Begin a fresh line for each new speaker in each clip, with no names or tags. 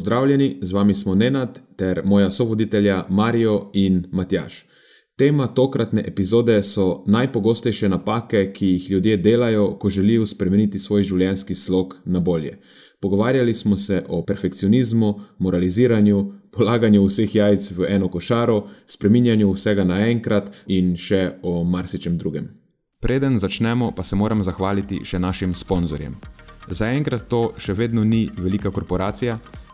Pozdravljeni, z vami smo Nenad ter moja sovoditelja Marijo in Matjaš. Tema tokratne epizode so najpogostejše napake, ki jih ljudje delajo, ko želijo spremeniti svoj življenjski slog na bolje. Pogovarjali smo se o perfekcionizmu, moraliziranju, polaganju vseh jajc v eno košaro, spreminjanju vsega naenkrat in še o marsičem drugem. Preden začnemo, pa se moram zahvaliti še našim sponzorjem. Zaenkrat to še vedno ni velika korporacija,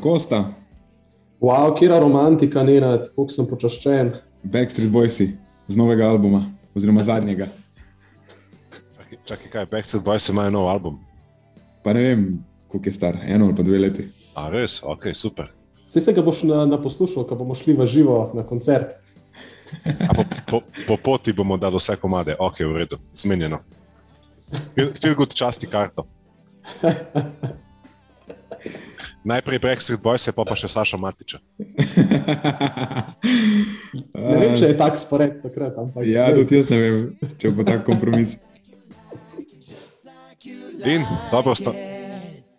It.
Kako sta?
Wow, kera romantika, ne nad, koliko sem počaščen.
Backstreet Boysi z novega albuma, oziroma zadnjega.
Čakaj, Čakaj, kaj, Backstreet Boys imajo nov album.
Pa ne vem, koliko je star, eno ali pa dve leti.
A res, ok, super.
Vse se ga boš na, na poslušal, ko bomo šli v živo na koncert.
A po, po, po poti bomo dali vse komade, ok, v redu, zmenjeno. Feel, feel good časti karto. Najprej Backstreet Boys, pa pa še Saša Matiča.
Ne vem, če je tak spored takrat, ampak
Ja, tudi jaz ne vem, če bo tak kompromis.
In dobro sta,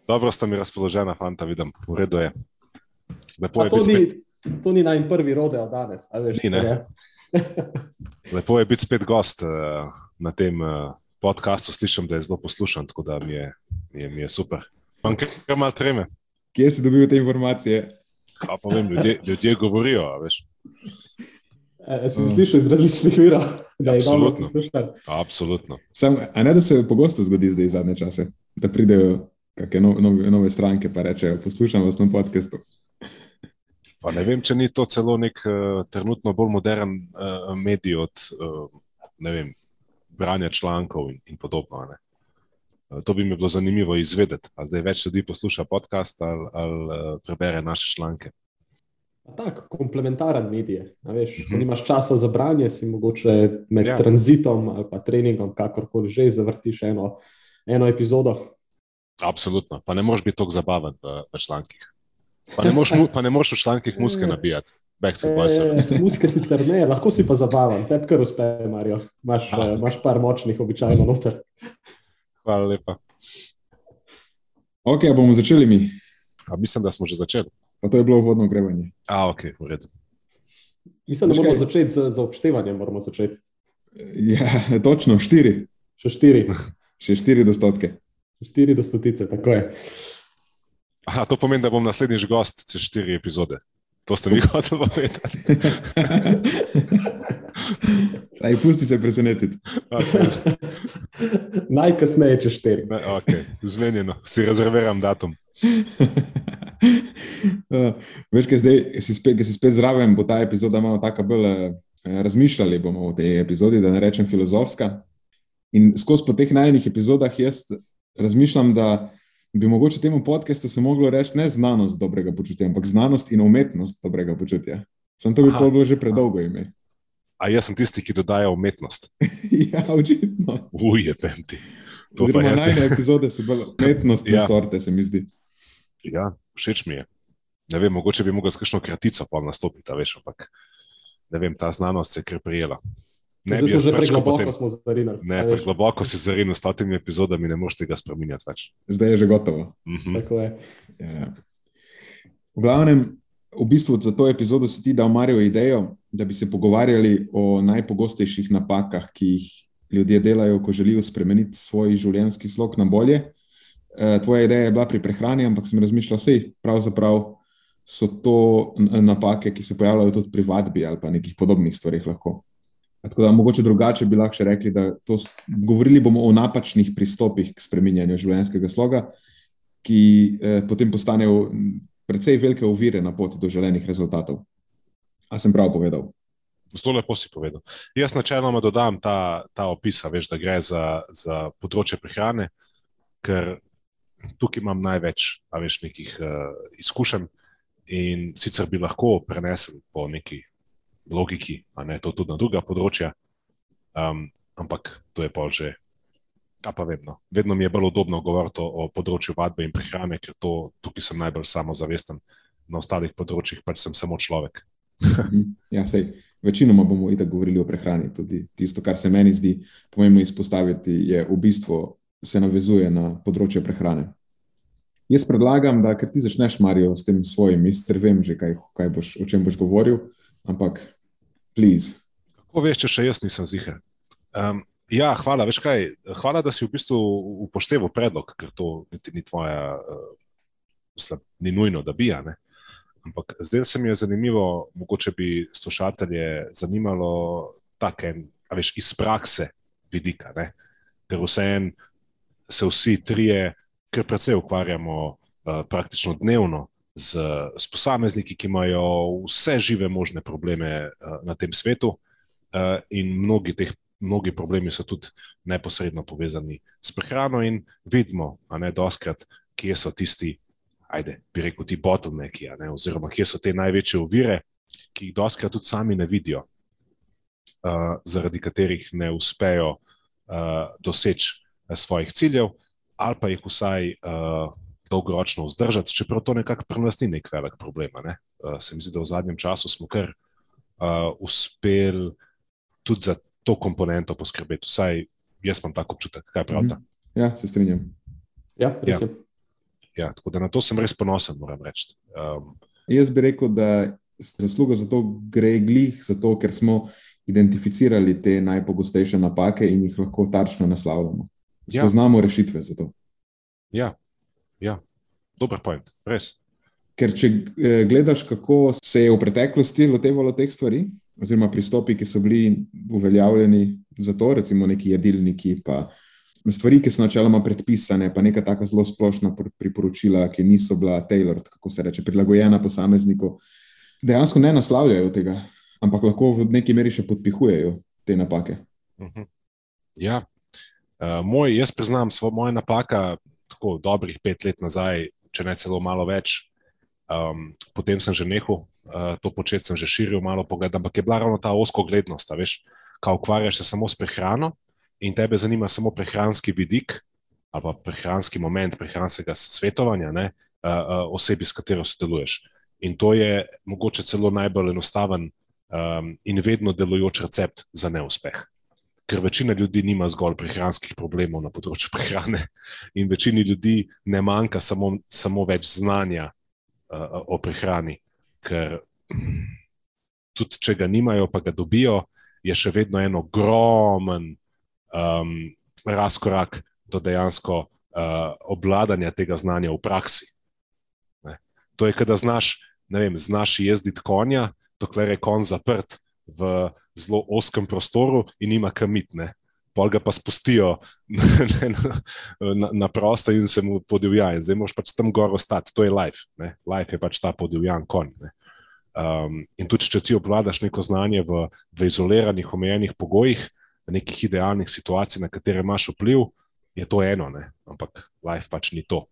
dobro sta mi razpoložena, fanta, vidim, v redu je. Lepo je
to,
biti
ni,
spet,
to ni naj prvi rodeo danes. a Veš,
Ni, ne. lepo je biti spet gost uh, na tem uh, podkastu. Slišim, da je zelo poslušan, tako da mi je, mi je, mi je super. Imam kar malo treme.
Kje si dobil te informacije?
Kaj pa vem, ljudje, ljudje govorijo, a veš.
E, Sem slišal iz različnih virov, da je dobro
Absolutno.
poslušati.
Absolutno.
Sam, a ne da se pogosto zgodi zdaj zadnje čase, da pridejo kakšne no, nove, nove stranke pa rečejo: Poslušam vas na podkastu.
Pa ne vem, če ni to celo nek uh, trenutno bolj modern uh, medij od uh, vem, branja člankov in, in podobno. a ne. Uh, To bi mi bilo zanimivo izvedeti, ali zdaj več ljudi posluša podcast ali, ali uh, prebere naše članke.
Tako, komplementaren medij. a Veš,
Mhm.
ko nimaš časa za branje, si mogoče med
Ja.
tranzitom ali pa treningom, kakorkoli že, zavrtiš eno, eno epizodo.
Absolutno. Pa ne moreš biti tako zabaven v, v člankih. Pa ne moreš mu- pa ne moreš v člankih muske nabijati.
E, muske sicer ne, lahko si pa zabaven, tebi kar uspe, Marijo. Imaš,
Ah.
eh, imaš par močnih, običajno noter.
Hvala lepa.
Ok, bomo začeli mi.
A mislim, da smo že začeli.
Pa to je bilo uvodno ogrevanje.
A, ok, v redu.
Mislim, da moramo začeti z, z odštevanjem. Moramo začeti.
Ja, točno, štiri,
Še štiri,
še štiri dostotke.
še štiri do stotice, tako je.
A, to pomeni, da bom naslednjič gost čez štiri epizode. To ste mi hoteli povedati.
Aj, pusti se presenetiti.
Okay.
Najkasneje čez štiri.
Ne, okay. Zmenjeno, si rezerviram datum.
Uh, veš, kaj zdaj, si, spet, ki si spet zraven, bo ta epizoda malo tako bolj uh, razmišljali bomo o tej epizodi, da ne rečem filozofska. In skozi po teh najnih epizodah jaz razmišljam, da bi mogoče temu podkastu se moglo reči ne znanost dobrega počutja, ampak znanost in umetnost dobrega počutja. Sem to bi
Aha.
bilo že predolgo ime.
A jaz sem tisti, ki dodaja umetnost.
ja, očitno.
Uje, penti. To
Oziroma,
jaz ne.
najne epizode so bolj umetnostne
Ja.
sorte, se mi zdi.
Ja, všeč mi je. Ne vem, mogoče bi mogel s kakšno kratico pa nastopiti, veš, ampak ne vem, ta znanost se je kar prijela. Ne
Zdaj smo že
brčkal
pregloboko
potem.
smo zarinali.
Ne, pregloboko si zarinil s totimi epizodami, ne moreš tega spremenjati več.
Zdaj je že gotovo.
Mhm.
Tako je.
Ja. V glavnem, v bistvu za to epizodo si ti dal Marijo idejo, da bi se pogovarjali o najpogostejših napakah, ki jih ljudje delajo, ko želijo spremeniti svoj življenjski slog na bolje. Eh, Tvoja ideja je bila pri prehrani, ampak sem razmišljal, da pravzaprav so to napake, ki se pojavljajo tudi pri vadbi ali pa nekih podobnih stvarih. Lahko. Tako da mogoče drugače bi lahko rekli, da to, govorili bomo o napačnih pristopih k spreminjanju življenjskega sloga, ki eh, potem postanejo precej velike ovire na poti do želenih rezultatov. A sem prav povedal?
Zelo lepo si povedal. Jaz načeloma dodam ta, ta opis, da gre za, za področje prehrane, ker tukaj imam največ a veš, nekih uh, izkušenj in sicer bi lahko prenesel po neki logiki, a ne to tudi na druga področja, um, ampak to je pa že. Kaj pa vem, no. Vedno mi je bolj udobno govoriti o, področju vadbe in prehrane, ker to, tukaj sem najbolj samozavesten, na ostalih področjih pač sem samo človek.
Mhm. Ja, sej, večinoma bomo itak govorili o prehrani. Tudi tisto, kar se meni zdi pomembno izpostaviti, je v bistvu se navezuje na področje prehrane. Jaz predlagam, da ker ti začneš, Marijo, s tem svojim, jaz vem že, kaj, kaj boš, o čem boš govoril, ampak, please.
Kako veš, če še jaz nisem zihar? Um, ja, hvala, veš kaj, hvala, da si v bistvu upošteval predlog, ker to niti ni tvoja, uh, mislim, ni nujno, da bi. Ampak zdaj se mi je zanimivo, mogoče bi slušatelje zanimalo take, a veš, iz prakse vidika, ne. Ker vseeno se vsi trije kar precej ukvarjamo uh, praktično dnevno z, z posamezniki, ki imajo vse žive možne probleme uh, na tem svetu. Uh, in mnogi teh mnogi problemi so tudi neposredno povezani s prehrano, in vidimo, a ne doskrat, kje so tisti, ajde, bi rekel, ti bottlenecki, oziroma kje so te največje ovire, ki jih doskrat tudi sami ne vidijo, uh, zaradi katerih ne uspejo uh, doseči uh, svojih ciljev, ali pa jih vsaj uh, dolgoročno vzdržati, čeprav to nekako pri nas ni nek velik problem. Ne? Uh, se mi zdi, da v zadnjem času smo kar uh, uspeli tudi za to komponento poskrbeti. Vsaj jaz imam tako občutek, kaj pravite. Mm -hmm.
Ja, se strinjam.
Ja,
Ja. ja, tako da na to sem res ponosen, moram reči. Um,
Jaz bi rekel, da zasluga za to gre glih, zato ker smo identificirali te najpogostejše napake in jih lahko tarčno naslavljamo.
ja,
Poznamo rešitve za to.
ja, ja, dober point, res.
Ker če eh, gledaš, kako se je v preteklosti lotevalo teh stvari, oziroma pristopi, ki so bili uveljavljeni za to, recimo neki jedilniki, pa stvari, ki so načeloma predpisane, pa neka taka zelo splošna pr- priporočila, ki niso bila tailored, kako se reče, prilagojena posamezniku, dejansko ne naslavljajo tega, ampak lahko v neki meri še podpihujejo te napake.
Mhm. Ja. Uh, moj, jaz priznam, svo, moja napaka, tako dobrih pet let nazaj, če ne celo malo več. Um, potem sem že nehal uh, to početi, sem že širil malo pogled, ampak je bila ravno ta osko glednost, a veš, kaj ukvarjaš se samo s prehrano in tebe zanima samo prehranski vidik ali pa prehranski moment prehranskega svetovanja ne, uh, uh, osebi, s katero sodeluješ. In to je mogoče celo najbolj enostaven um, in vedno delujoč recept za neuspeh. Ker večina ljudi nima zgolj prehranskih problemov na področju prehrane, in večini ljudi ne manjka samo, samo več znanja uh, o prehrani. Ker tudi, če ga nimajo, pa ga dobijo, je še vedno en ogromen um, razkorak do dejansko uh, obvladanja tega znanja v praksi. Ne. To je, kada znaš, ne vem, znaš jezditi konja, dokler je konj zaprt v zelo oskem prostoru in ima kamit. Ne. Pol ga pa spustijo na, na, na prosto in se mu podivja. In zdaj moraš pač tam gor ostati, to je life. Ne. Life je pač ta podivjan konj. Ne. Um, in tudi, če ti obvladaš neko znanje v, v izoliranih, omejenih pogojih, v nekih idealnih situacijah, na katere imaš vpliv, je to eno, ne? ampak life pač ni to.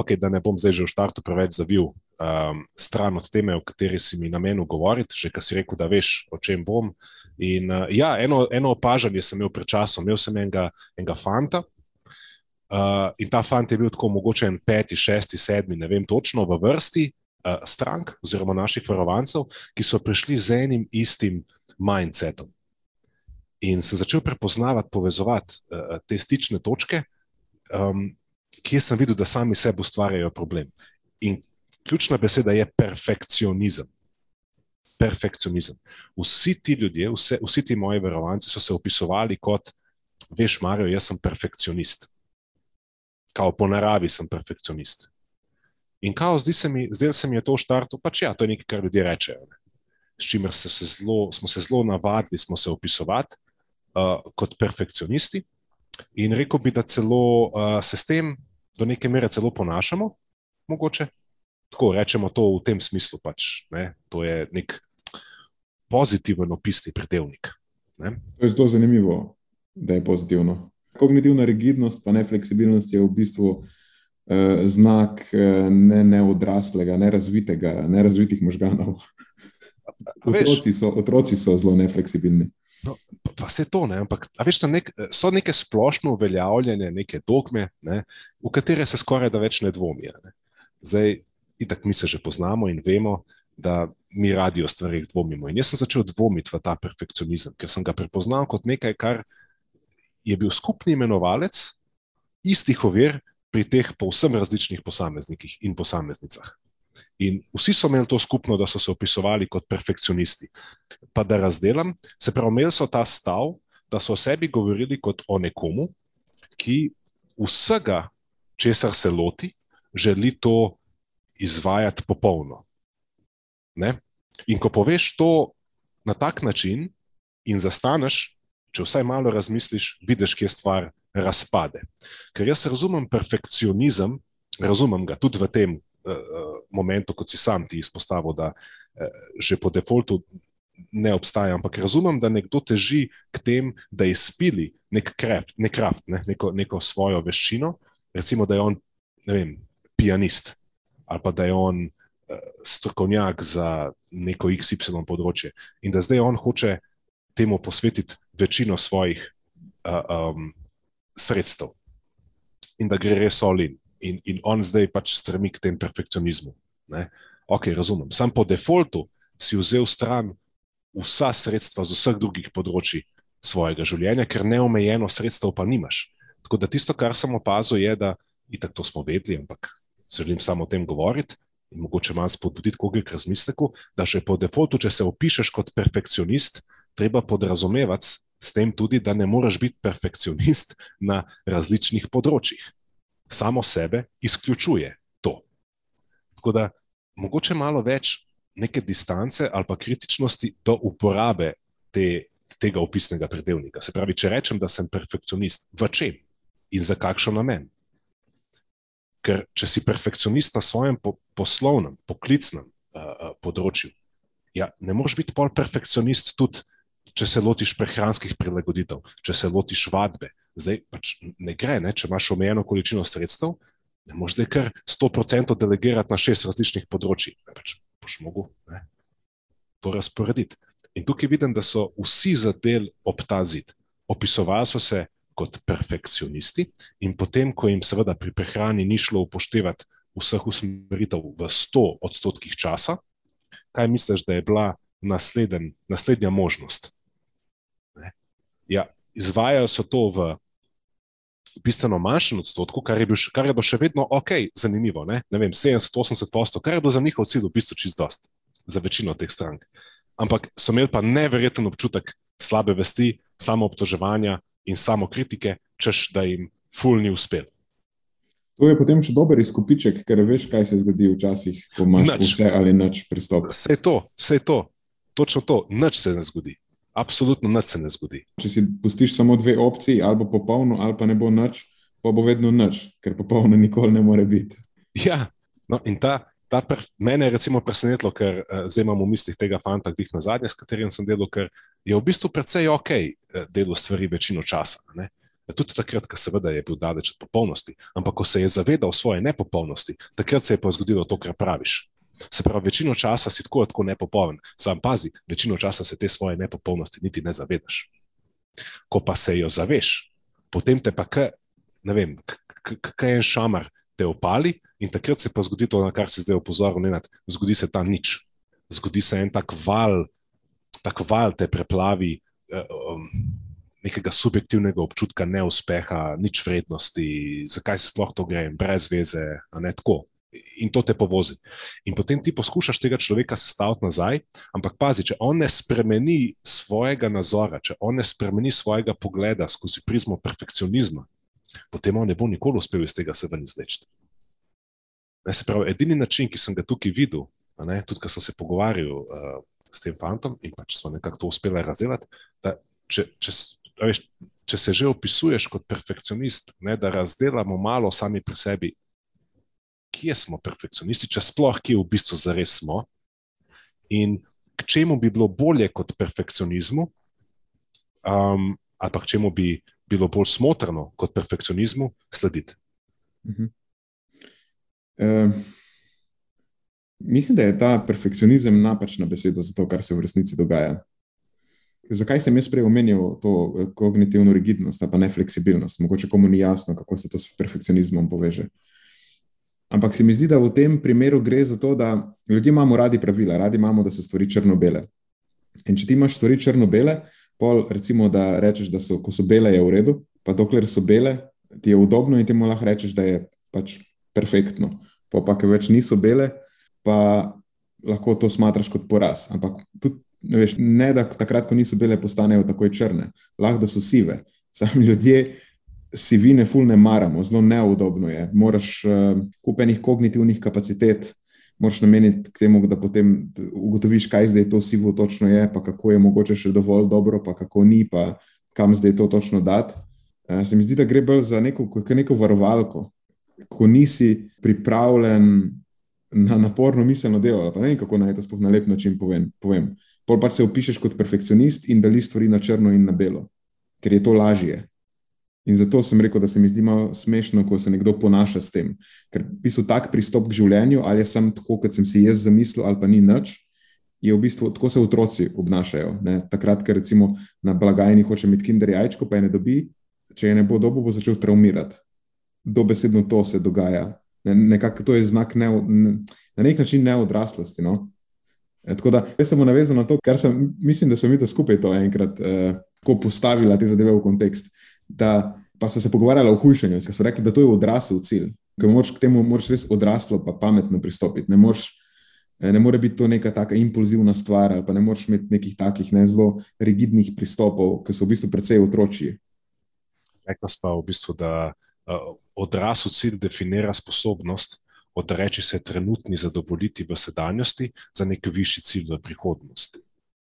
Ok, da ne bom zdaj že v štartu preveč zavil um, stran od teme, o kateri si mi namenil govoriti, že kar si rekel, da veš, o čem bom. In uh, ja, eno, eno opažanje sem imel pred časom, imel sem enega, enega fanta. Uh, in ta fant je bil tako mogoče en peti, šesti, sedmi, ne vem točno, v vrsti uh, strank oziroma naših varovancev, ki so prišli z enim istim mindsetom. In se začel prepoznavati, povezovati uh, te stične točke, um, kje sem videl, da sami sebi ustvarjajo problem. In ključna beseda je perfekcionizem. Perfekcionizem. Vsi ti ljudje, vse, vsi ti moji verovanci so se opisovali kot, veš, Marijo, jaz sem perfekcionist. Kao po naravi sem perfekcionist. In kao, zdi se mi, zdaj se mi je to v štartu, pač ja, to je nekaj, kar ljudje rečejo. Ne? S čimer se se zelo, smo se zelo navadili, smo se opisovati uh, kot perfekcionisti. In rekel bi, da celo uh, se s tem do neke mere celo ponašamo, mogoče. Tako rečemo to v tem smislu, pač, ne? to je nek pozitiven opisni pridevnik. Ne?
To je zelo zanimivo, da je pozitivno. Kognitivna rigidnost, pa ne fleksibilnost, je v bistvu eh, znak eh, ne neodraslega, nerazvitega, nerazvitih možganov.
A veš-
Otroci so, otroci so zelo nefleksibilni.
Pa- pa se to, ne, ampak veš, nek, so neke splošno uveljavljene, neke dogme, ne, v katere se skoraj da več ne dvomi. Zdaj, itak mi se že poznamo in vemo, da mi radi o stvarih dvomimo. In jaz sem začel dvomiti v ta perfekcionizem, ker sem ga prepoznal kot nekaj, kar je bil skupni imenovalec istih ovir pri teh povsem različnih posameznikih in posameznicah. In vsi so imeli to skupno, da so se opisovali kot perfekcionisti. Pa da razdelam, se pravi, imeli so ta stav, da so o sebi govorili kot o nekomu, ki vsega, česar se loti, želi to izvajati popolno. Ne? In ko poveš to na tak način in zastaneš, če vsaj malo razmisliš, vidiš, kje stvar razpade. Ker jaz razumem perfekcionizem, razumem ga tudi v tem momentu, kot si sam ti izpostavil, da uh, že po defaultu ne obstaja, ampak razumem, da nekdo teži k tem, da izpili nek kraft, nek kraft ne, neko, neko svojo veščino, recimo, da je on, vem, pianist ali pa da je on uh, strokovnjak za neko XY področje. In da zdaj on hoče temu posvetiti večino svojih uh, um, sredstev. In da gre res olin. In, in on zdaj pač stremi k tem perfekcionizmu. Ne? Ok, razumem. Sam po defaultu si vzel stran vsa sredstva z vseh drugih področji svojega življenja, ker neomejeno sredstev pa nimaš. Tako da tisto, kar sem opazil, je, da, itak to smo vedeli, ampak se želim samo o tem govoriti in mogoče malo spodbuditi koga k razmisleku, da že po defaultu, če se opišeš kot perfekcionist, treba podrazumevati s tem tudi, da ne moreš biti perfekcionist na različnih področjih. Samo sebe izključuje to. Tako da mogoče malo več neke distance ali pa kritičnosti do uporabe te, tega opisnega pridevnika. Se pravi, če rečem, da sem perfekcionist, v čem in za kakšen namen? Ker če si perfekcionist na svojem po, poslovnem, poklicnem uh, področju, ja, ne moreš biti pol perfekcionist tudi, če se lotiš prehranskih prilagoditev, če se lotiš vadbe. Zdaj pač ne gre, ne? če imaš omejeno količino sredstev, ne moreš zdaj kar 100% delegirati na šest različnih področji. Ne, pač boš mogel ne? to razporediti. In tukaj vidim, da so vsi zadeli ob ta zid. Opisovali so se kot perfekcionisti, in potem, ko jim seveda pri prehrani ni šlo upoštevati vseh usmeritev v 100 odstotkih časa, kaj misliš, da je bila nasleden, naslednja možnost? Ne? Ja, izvajajo so to v bistveno manjšem odstotku, kar je, bil, kar je bilo še vedno ok, zanimivo. Ne, ne vem, 70-80%, kar je bilo za njihov cilj v bistvu čist dost, za večino teh strank. Ampak so imeli pa neverjeten občutek slabe vesti, samo obtoževanja in samo kritike, češ da jim ful ni uspel.
To je potem še dober izkupiček, ker veš, kaj se zgodi včasih, ko imaš
Nič.
vse ali nič pristop.
Vse je to, vse je to, točno to, nič se ne zgodi. Absolutno nič se ne zgodi.
Če si pustiš samo dve opciji, ali bo popolno, ali pa ne bo nič, pa bo vedno nič, ker popolno nikoli ne more biti.
Ja, no, in ta, ta per, mene je recimo presenetilo, ker uh, zdaj imam v mislih tega fanta, ki jih na zadnje, s katerim sem delal, ker je v bistvu precej ok uh, delal stvari večino časa. Ne? Tudi takrat, ko seveda je bil daleč od popolnosti, ampak ko se je zavedal svoje nepopolnosti, takrat se je pa zgodilo to, kar praviš. Se pravi, večino časa si tako, tako nepopoln, sam pazi, večino časa se te svoje nepopolnosti niti ne zavedaš. Ko pa se jo zaveš, potem te pa, k, ne vem, kaj en šamar te opali In takrat se pa zgodi to, na kar si zdaj opozoril, Nenad, zgodi se ta nič. Zgodi se en tak val, tak val te preplavi eh, um, nekega subjektivnega občutka neuspeha, nič vrednosti, zakaj se sploh to gre, brez veze, a ne tako. In to te povozi. In potem ti poskušaš tega človeka sestaviti nazaj, ampak pazi, če on ne spremeni svojega nazora, če on ne spremeni svojega pogleda skozi prizmo perfekcionizma, potem on ne bo nikoli uspel iz tega se ven izvleči. Ne, se pravi, edini način, ki sem ga tukaj videl, ne, tudi ko sem se pogovarjal uh, s tem fantom in pač smo nekako to uspeli razdeliti, da če, če, veš, če se že opisuješ kot perfekcionist, ne, da razdelamo malo sami pri sebi, kje smo perfekcionisti, če sploh kje v bistvu zares smo in k čemu bi bilo bolje kot perfekcionizmu, um, ali pa k čemu bi bilo bolj smotrno kot perfekcionizmu slediti.
Uh, mislim, da je ta perfekcionizem napačna beseda za to, kar se v resnici dogaja. Zakaj sem jaz prej omenil to eh, kognitivno rigidnost, pa nefleksibilnost? Mogoče komu ni jasno, kako se to s perfekcionizmom poveže. Ampak se mi zdi, da v tem primeru gre za to, da ljudje imamo radi pravila, radi imamo, da so stvari črno-bele. In če ti imaš stvari črno-bele, pol recimo, da rečeš, da so, ko so bele, je v redu, pa dokler so bele, ti je udobno in ti mu lahko rečeš, da je pač perfektno. Pa pa, ker več niso bele, pa lahko to smatraš kot poraz. Ampak tudi, ne, veš, ne da takrat, ko niso bele, postanejo takoj črne, lahko da so sive. Sami ljudje sivine ful ne maramo, zelo neudobno je. Moraš uh, kupenih kognitivnih kapacitet. Moraš nameniti k temu, da potem ugotoviš, kaj zdaj to sivo točno je, pa kako je mogoče še dovolj dobro, pa kako ni, pa kam zdaj to točno dati. Uh, se mi zdi, da gre bolj za neko, neko varovalko, ko nisi pripravljen na naporno miselno delo. ne vem, kako naj to sploh na lep način povem. povem. Pol pač se opišeš kot perfekcionist in deliš stvari na črno in na belo, ker je to lažje. In zato sem rekel, da se mi zdi malo smešno, ko se nekdo ponaša s tem. Ker bistvu tak pristop k življenju, ali je sam tako, kot sem si jaz zamislil, ali pa ni nič, je v bistvu tako se otroci obnašajo. Ne? Takrat, ker recimo na blagajni hoče imeti kinder jajčko, pa je ne dobi, če je ne bo dobil, bo začel traumirati. Dobesedno to se dogaja. Ne, nekako to je znak ne, ne, na nek način neodraslosti. No? E, tako da jaz sem mu navezal na to, kar sem, mislim, da sem videl skupaj to enkrat, eh, ko postavila te zadeve v kontekst. Da, pa so se pogovarjali o hujšanju, ker so rekli, da to je odrasel cilj. Ker moraš k temu moraš res odraslo pa pametno pristopiti. Ne, moraš, eh, ne more biti to neka taka impulzivna stvar, ali pa ne moreš imeti nekih takih ne zelo rigidnih pristopov, ki so v bistvu precej otročji.
Rekla sva v bistvu, da uh, odrasel cilj definira sposobnost odreči se trenutni zadovoljiti v sedanjosti za nek višji cilj v prihodnosti.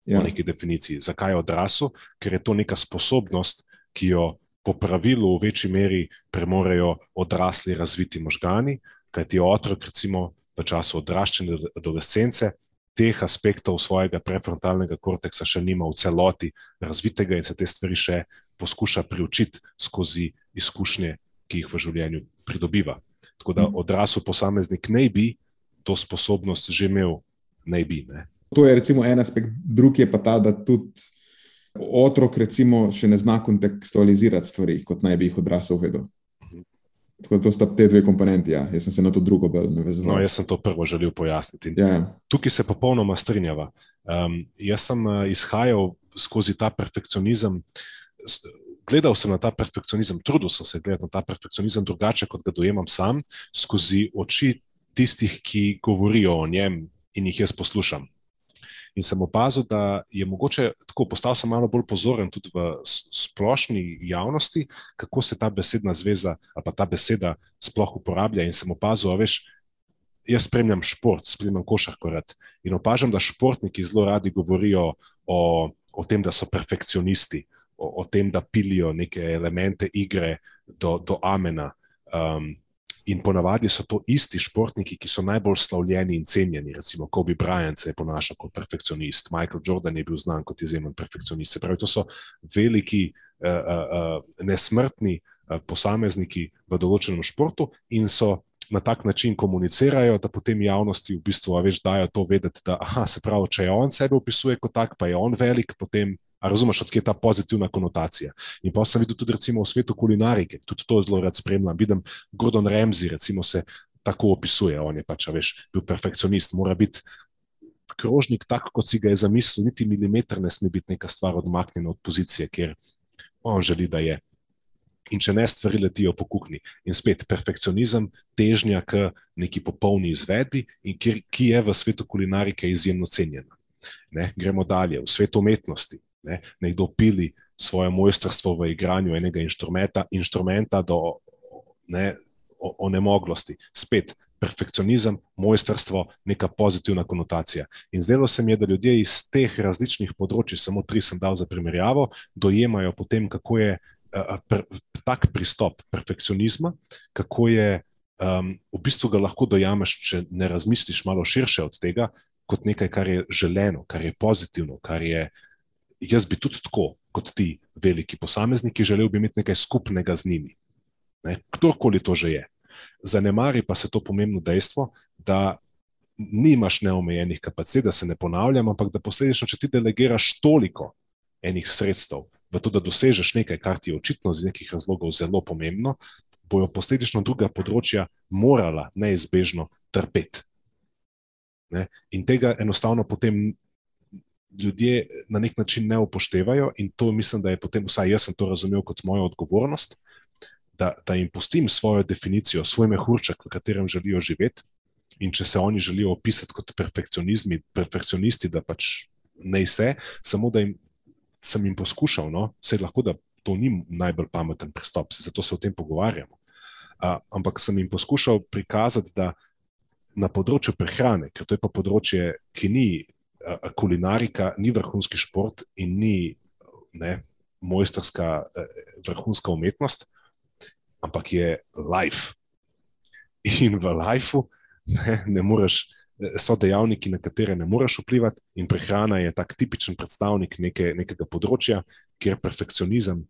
Ja. Po neki definiciji. Zakaj je odrasel? Ker je to neka sposobnost, ki jo po pravilu v večji meri premorejo odrasli razviti možgani, kajti otrok, recimo v času odraščanja adolescence, teh aspektov svojega prefrontalnega korteksa še nima v celoti razvitega in se te stvari še poskuša priučiti skozi izkušnje, ki jih v življenju pridobiva. Tako da odrasel posameznik naj bi to sposobnost že imel, naj bi. Ne?
To je recimo en aspekt, drugi je pa ta, da tudi otrok recimo še ne zna kontekstualizirati stvari, kot naj bi jih odrasel vedel. Tako da to sta te dve komponenti. Ja. Jaz sem se na to drugo bolj navezoval.
No, jaz sem to prvo želel pojasniti. In
ja, ja.
Tukaj se popolnoma strinjava. Um, jaz sem uh, izhajal skozi ta perfekcionizem, gledal sem na ta perfekcionizem, trudil sem se gledati na ta perfekcionizem drugače, kot ga dojemam sam, skozi oči tistih, ki govorijo o njem in jih jaz poslušam. In sem opazil, da je mogoče tako, postal sem malo bolj pozoren tudi v splošni javnosti, kako se ta besedna zveza ali ta beseda sploh uporablja. In sem opazil, a veš, jaz spremljam šport, spremljam košarko rad in opažam, da športniki zelo radi govorijo o, o tem, da so perfekcionisti, o, o tem, da pilijo neke elemente igre do, do amena. Um, in ponavadi so to isti športniki, ki so najbolj slavljeni in cenjeni. Recimo Kobe Bryant se je ponašal kot perfekcionist, Michael Jordan je bil znan kot izjemen perfekcionist. Se pravi, to so veliki, uh, uh, nesmrtni uh, posamezniki v določenem športu in so na tak način komunicirajo, da potem javnosti v bistvu a veš, dajo to vedeti, da aha, se pravi, če je on sebe opisuje kot tak, pa je on velik, potem. A razumeš, odkje je ta pozitivna konotacija? In pa sem videl tudi recimo v svetu kulinarike, tudi to zelo rad spremljam. Vidim Gordon Ramsay, recimo se tako opisuje. On je pač, veš, bil perfekcionist, mora biti krožnik tak, kot si ga je zamislil, niti milimeter ne sme biti neka stvar odmaknjena od pozicije, kjer on želi, da je. In če ne, stvari letijo po kuhinji. In spet perfekcionizem, težnja k neki popolni izvedbi, kjer, ki je v svetu kulinarike izjemno cenjena. Ne, gremo dalje, v svetu umetnosti. Ne, nekdo pili svoje mojstrstvo v igranju enega inštrumenta, inštrumenta do ne, o- onemoglosti. Spet perfekcionizem, mojstrstvo, neka pozitivna konotacija. In zdelo se mi je, da ljudje iz teh različnih področji, samo tri sem dal za primerjavo, dojemajo potem, kako je uh, pr, tak pristop perfekcionizma, kako je um, v bistvu ga lahko dojameš, če ne razmisliš malo širše od tega, kot nekaj, kar je želeno, kar je pozitivno, kar je. Jaz bi tudi tako, kot ti, veliki posamezniki, želel bi imeti nekaj skupnega z njimi. Ne? Kdorkoli to že je. Zanemari pa se to pomembno dejstvo, da nimaš neomejenih kapacitet, da se ne ponavljam, ampak da posledično, če ti delegiraš toliko enih sredstev v to, da dosežeš nekaj, kar ti je očitno iz nekih razlogov zelo pomembno, bojo posledično druga področja morala neizbežno trpeti. Ne? In tega enostavno potem ljudje na nek način ne upoštevajo, in to mislim, da je potem, vsaj jaz sem to razumel kot mojo odgovornost, da, da jim pustim svojo definicijo, svoj mehurček, v katerem želijo živeti. In če se oni želijo opisati kot perfekcionisti, da pač ne se, samo da jim, sem jim poskušal, no, se lahko, da to ni najbolj pameten pristop, zato se o tem pogovarjamo. Uh, ampak sem jim poskušal prikazati, da na področju prehrane, ker to je pa področje, ki ni kulinarika, ni vrhunski šport in ni ne, mojstrska uh, vrhunska umetnost, ampak je life. In v lifeu ne, ne moreš, so dejavniki, na katere ne moreš vplivati, in prehrana je tak tipičen predstavnik neke, nekega področja, kjer perfekcionizem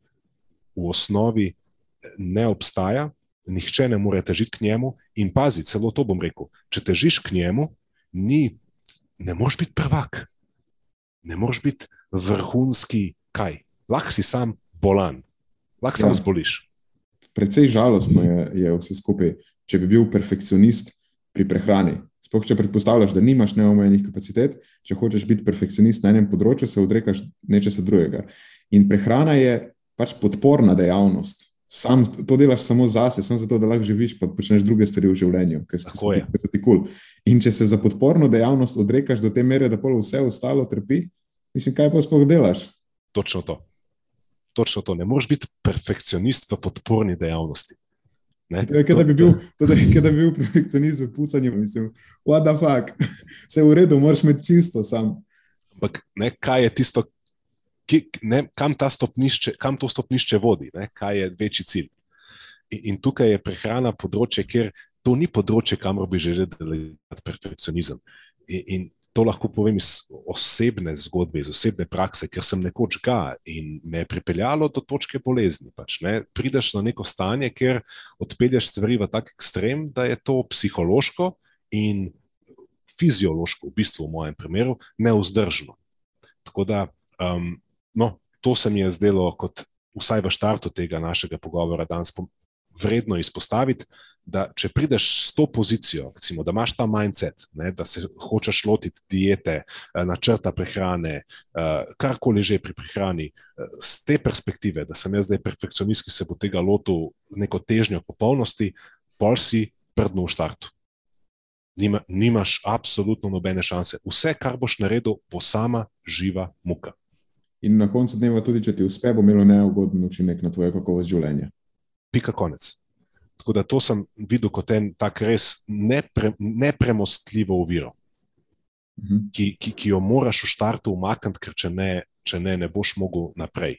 v osnovi ne obstaja, nihče ne more težiti k njemu. In pazi, celo to bom rekel, če težiš k njemu, ni, ne moreš biti prvak, ne moreš biti vrhunski kaj. Lahko si sam bolan, lahko
Ja.
sam zboliš.
Precej žalostno je, je vse skupaj, če bi bil perfekcionist pri prehrani. Sploh, če predpostavljaš, da nimaš neomejenih kapacitet, če hočeš biti perfekcionist na enem področju, se odrekaš nečesa drugega. In prehrana je pač podporna dejavnost. Sam to delaš samo zase, samo zato, da lahko živiš, pa počneš druge stvari v življenju,
Tako
so ti,
je.
kul. In če se za podporno dejavnost odrekaš do te mere, da pol vse ostalo trpi, mislim, kaj pa sploh delaš?
Točno to. Točno to. Ne moreš biti perfekcionist v podporni dejavnosti. Ne,
To je, kot da bi bil, to, kot da bi bil perfekcionist v pucanju, mislim, what the fuck, vse v redu, moraš imeti čisto sam.
Ampak ne, kaj je tisto, ki, ne, kam, stopnišče, kam to stopnišče vodi, ne, kaj je večji cilj. In, in tukaj je prehrana področje, kjer to ni področje, kamor bi želeli delegirati perfekcionizem. In, in to lahko povem iz osebne zgodbe, iz osebne prakse, ker sem nekoč ga in me je pripeljalo do točke bolezni. Pač, ne. Prideš na neko stanje, kjer odpelješ stvari v tak ekstrem, da je to psihološko in fiziološko, v bistvu v mojem primeru, neuzdržno. Tako da, um, no, to se mi je zdelo, kot vsaj v štartu tega našega pogovora danes, vredno izpostaviti, da če prideš s to pozicijo, recimo, da imaš ta mindset, ne, da se hočeš lotiti diete, eh, načrta prehrane, eh, karkoli že pri prehrani, eh, z te perspektive, da sem jaz zdaj perfekcionist, ki se bo tega lotil neko težnjo popolnosti, pol si prdno v štartu. Nima, nimaš absolutno nobene šanse. Vse, kar boš naredil, bo sama živa muka.
In na koncu dneva, tudi če ti uspe, bo imelo neugoden učinek na tvoje kakovost življenja.
Pika konec. Tako da to sem videl kot en tak res nepre, nepremostljivo oviro,
Mhm.
ki, ki, ki jo moraš v štartu umakniti, ker če ne, če ne, ne boš mogel naprej.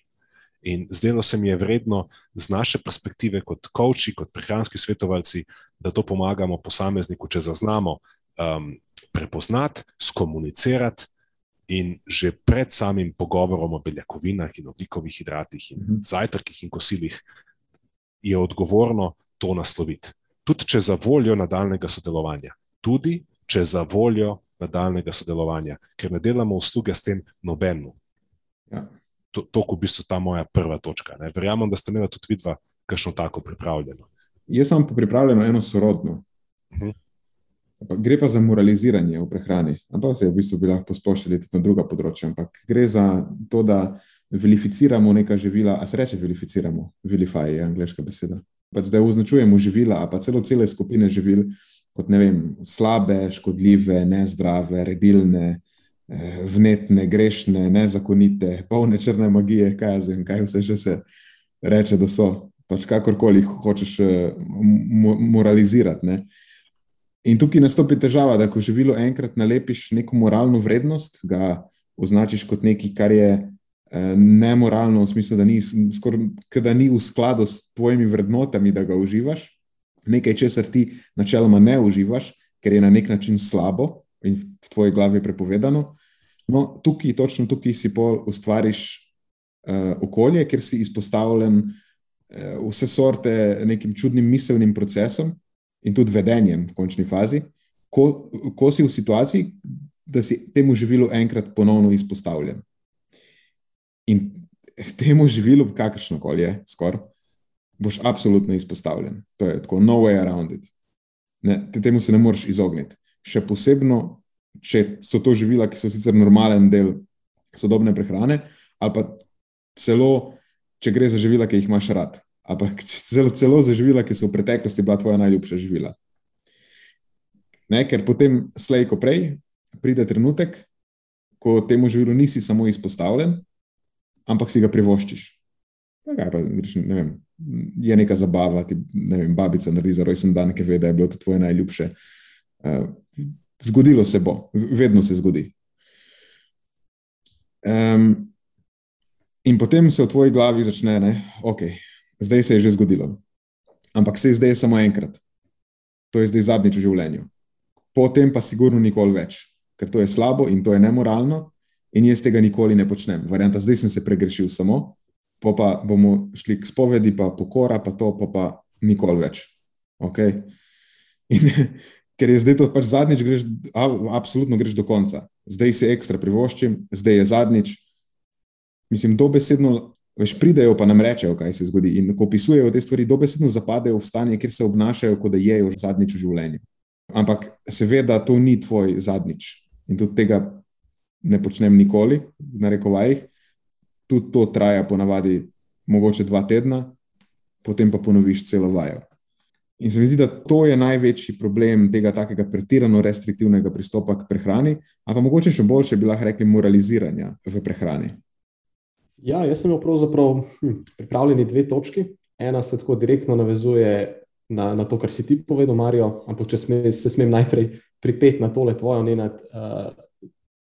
In zdelo se mi je vredno z naše perspektive, kot coachi, kot prehranski svetovalci, da to pomagamo posamezniku, če zaznamo um, prepoznati, skomunicirati in že pred samim pogovorom o beljakovinah in oglikovih hidratih in
Mhm.
zajtrkih in kosilih je odgovorno to nasloviti. Tudi če za voljo nadaljnega sodelovanja. Tudi če za voljo nadaljnega sodelovanja, ker ne delamo usluge s tem nobenu.
Ja.
To je v bistvu ta moja prva točka. Ne. Verjamem, da ste imeli tudi vidva kakšno tako pripravljeno.
Jaz sem pripravljen eno sorodno.
Mhm.
Pa Gre pa za moraliziranje v prehrani. Ampak se v bistvu bi lahko posplošili tudi na druga področja. Ampak gre za to, da vilificiramo neka živila, a se reče vilificiramo, vilify je angliška beseda. Pač da označujemo živila, pa celo cele skupine živil kot ne vem, slabe, škodljive, nezdrave, redilne, eh, vnetne, grešne, nezakonite, polne črne magije, kaj jaz vem, kaj vse že se reče, da so. Pač kakorkoli hočeš eh, mo moralizirati. In tukaj nastopi težava, da ko živilo enkrat nalepiš neko moralno vrednost, ga označiš kot nekaj, kar je eh, nemoralno, v smislu, da ni, skor, da ni v skladu s tvojimi vrednotami, da ga uživaš, nekaj, česar ti načeloma ne uživaš, ker je na nek način slabo in v tvoji glavi je prepovedano. No, tukaj, točno tukaj si pol ustvariš uh, okolje, kjer si izpostavljen uh, vse sorte nekim čudnim miselnim procesom in tudi vedenjem v končni fazi, ko, ko si v situaciji, da si temu živilu enkrat ponovno izpostavljen. In temu živilu, kakršno koli je, skoraj, boš absolutno izpostavljen. To je tako, no way around it. Ne, te, temu se ne moreš izogniti. Še posebno, če so to živila, ki so sicer normalen del sodobne prehrane, ali pa celo, če gre za živila, ki jih imaš rad, pa celo, celo za živila, ki so v preteklosti bila tvoja najljubša živila. Ne, ker potem, slej ko prej, pride trenutek, ko temu živilu nisi samo izpostavljen, ampak si ga privoščiš. Pa, ne vem, je neka zabava, ti ne vem, babica naredi za rojsten dan, ki ve, da je bilo to tvoje najljubše. Uh, zgodilo se bo, vedno se zgodi. Um, in potem se v tvoji glavi začne, da okay, zdaj se je že zgodilo. Ampak se je zdaj samo enkrat. To je zdaj zadnjič v življenju. Potem pa sigurno nikoli več, ker to je slabo in to je nemoralno, in jaz tega nikoli ne počnem. Varianta, zdaj sem se pregrešil samo, pa, pa bomo šli k spovedi, pa pokora, pa to, pa, pa nikoli več. Okay? In, ker je zdaj to pač zadnjič, greš, a, absolutno greš do konca. Zdaj si ekstra privoščim, zdaj je zadnjič. Mislim, dobesedno, veš, pridejo pa nam rečejo, kaj se zgodi. In ko opisujejo te stvari, dobesedno zapadejo v stanje, kjer se obnašajo, kot da jejo zadnjič v življenju. Ampak seveda to ni tvoj zadnjič. In tudi tega ne počnem nikoli, v narekovajih. Tudi to traja ponavadi mogoče dva tedna, potem pa ponoviš celo vajo. In se mi zdi, da to je največji problem tega takega pretirano restriktivnega pristopa k prehrani, ali pa mogoče še boljše bi lahko rekli moraliziranja v prehrani.
Ja, jaz sem imel pravzaprav hm, pripravljeni dve točki. Ena se tako direktno navezuje na, na to, kar si ti povedal, Marijo, ampak če sme, se smem najprej pripeti na tole tvojo nenad. Uh,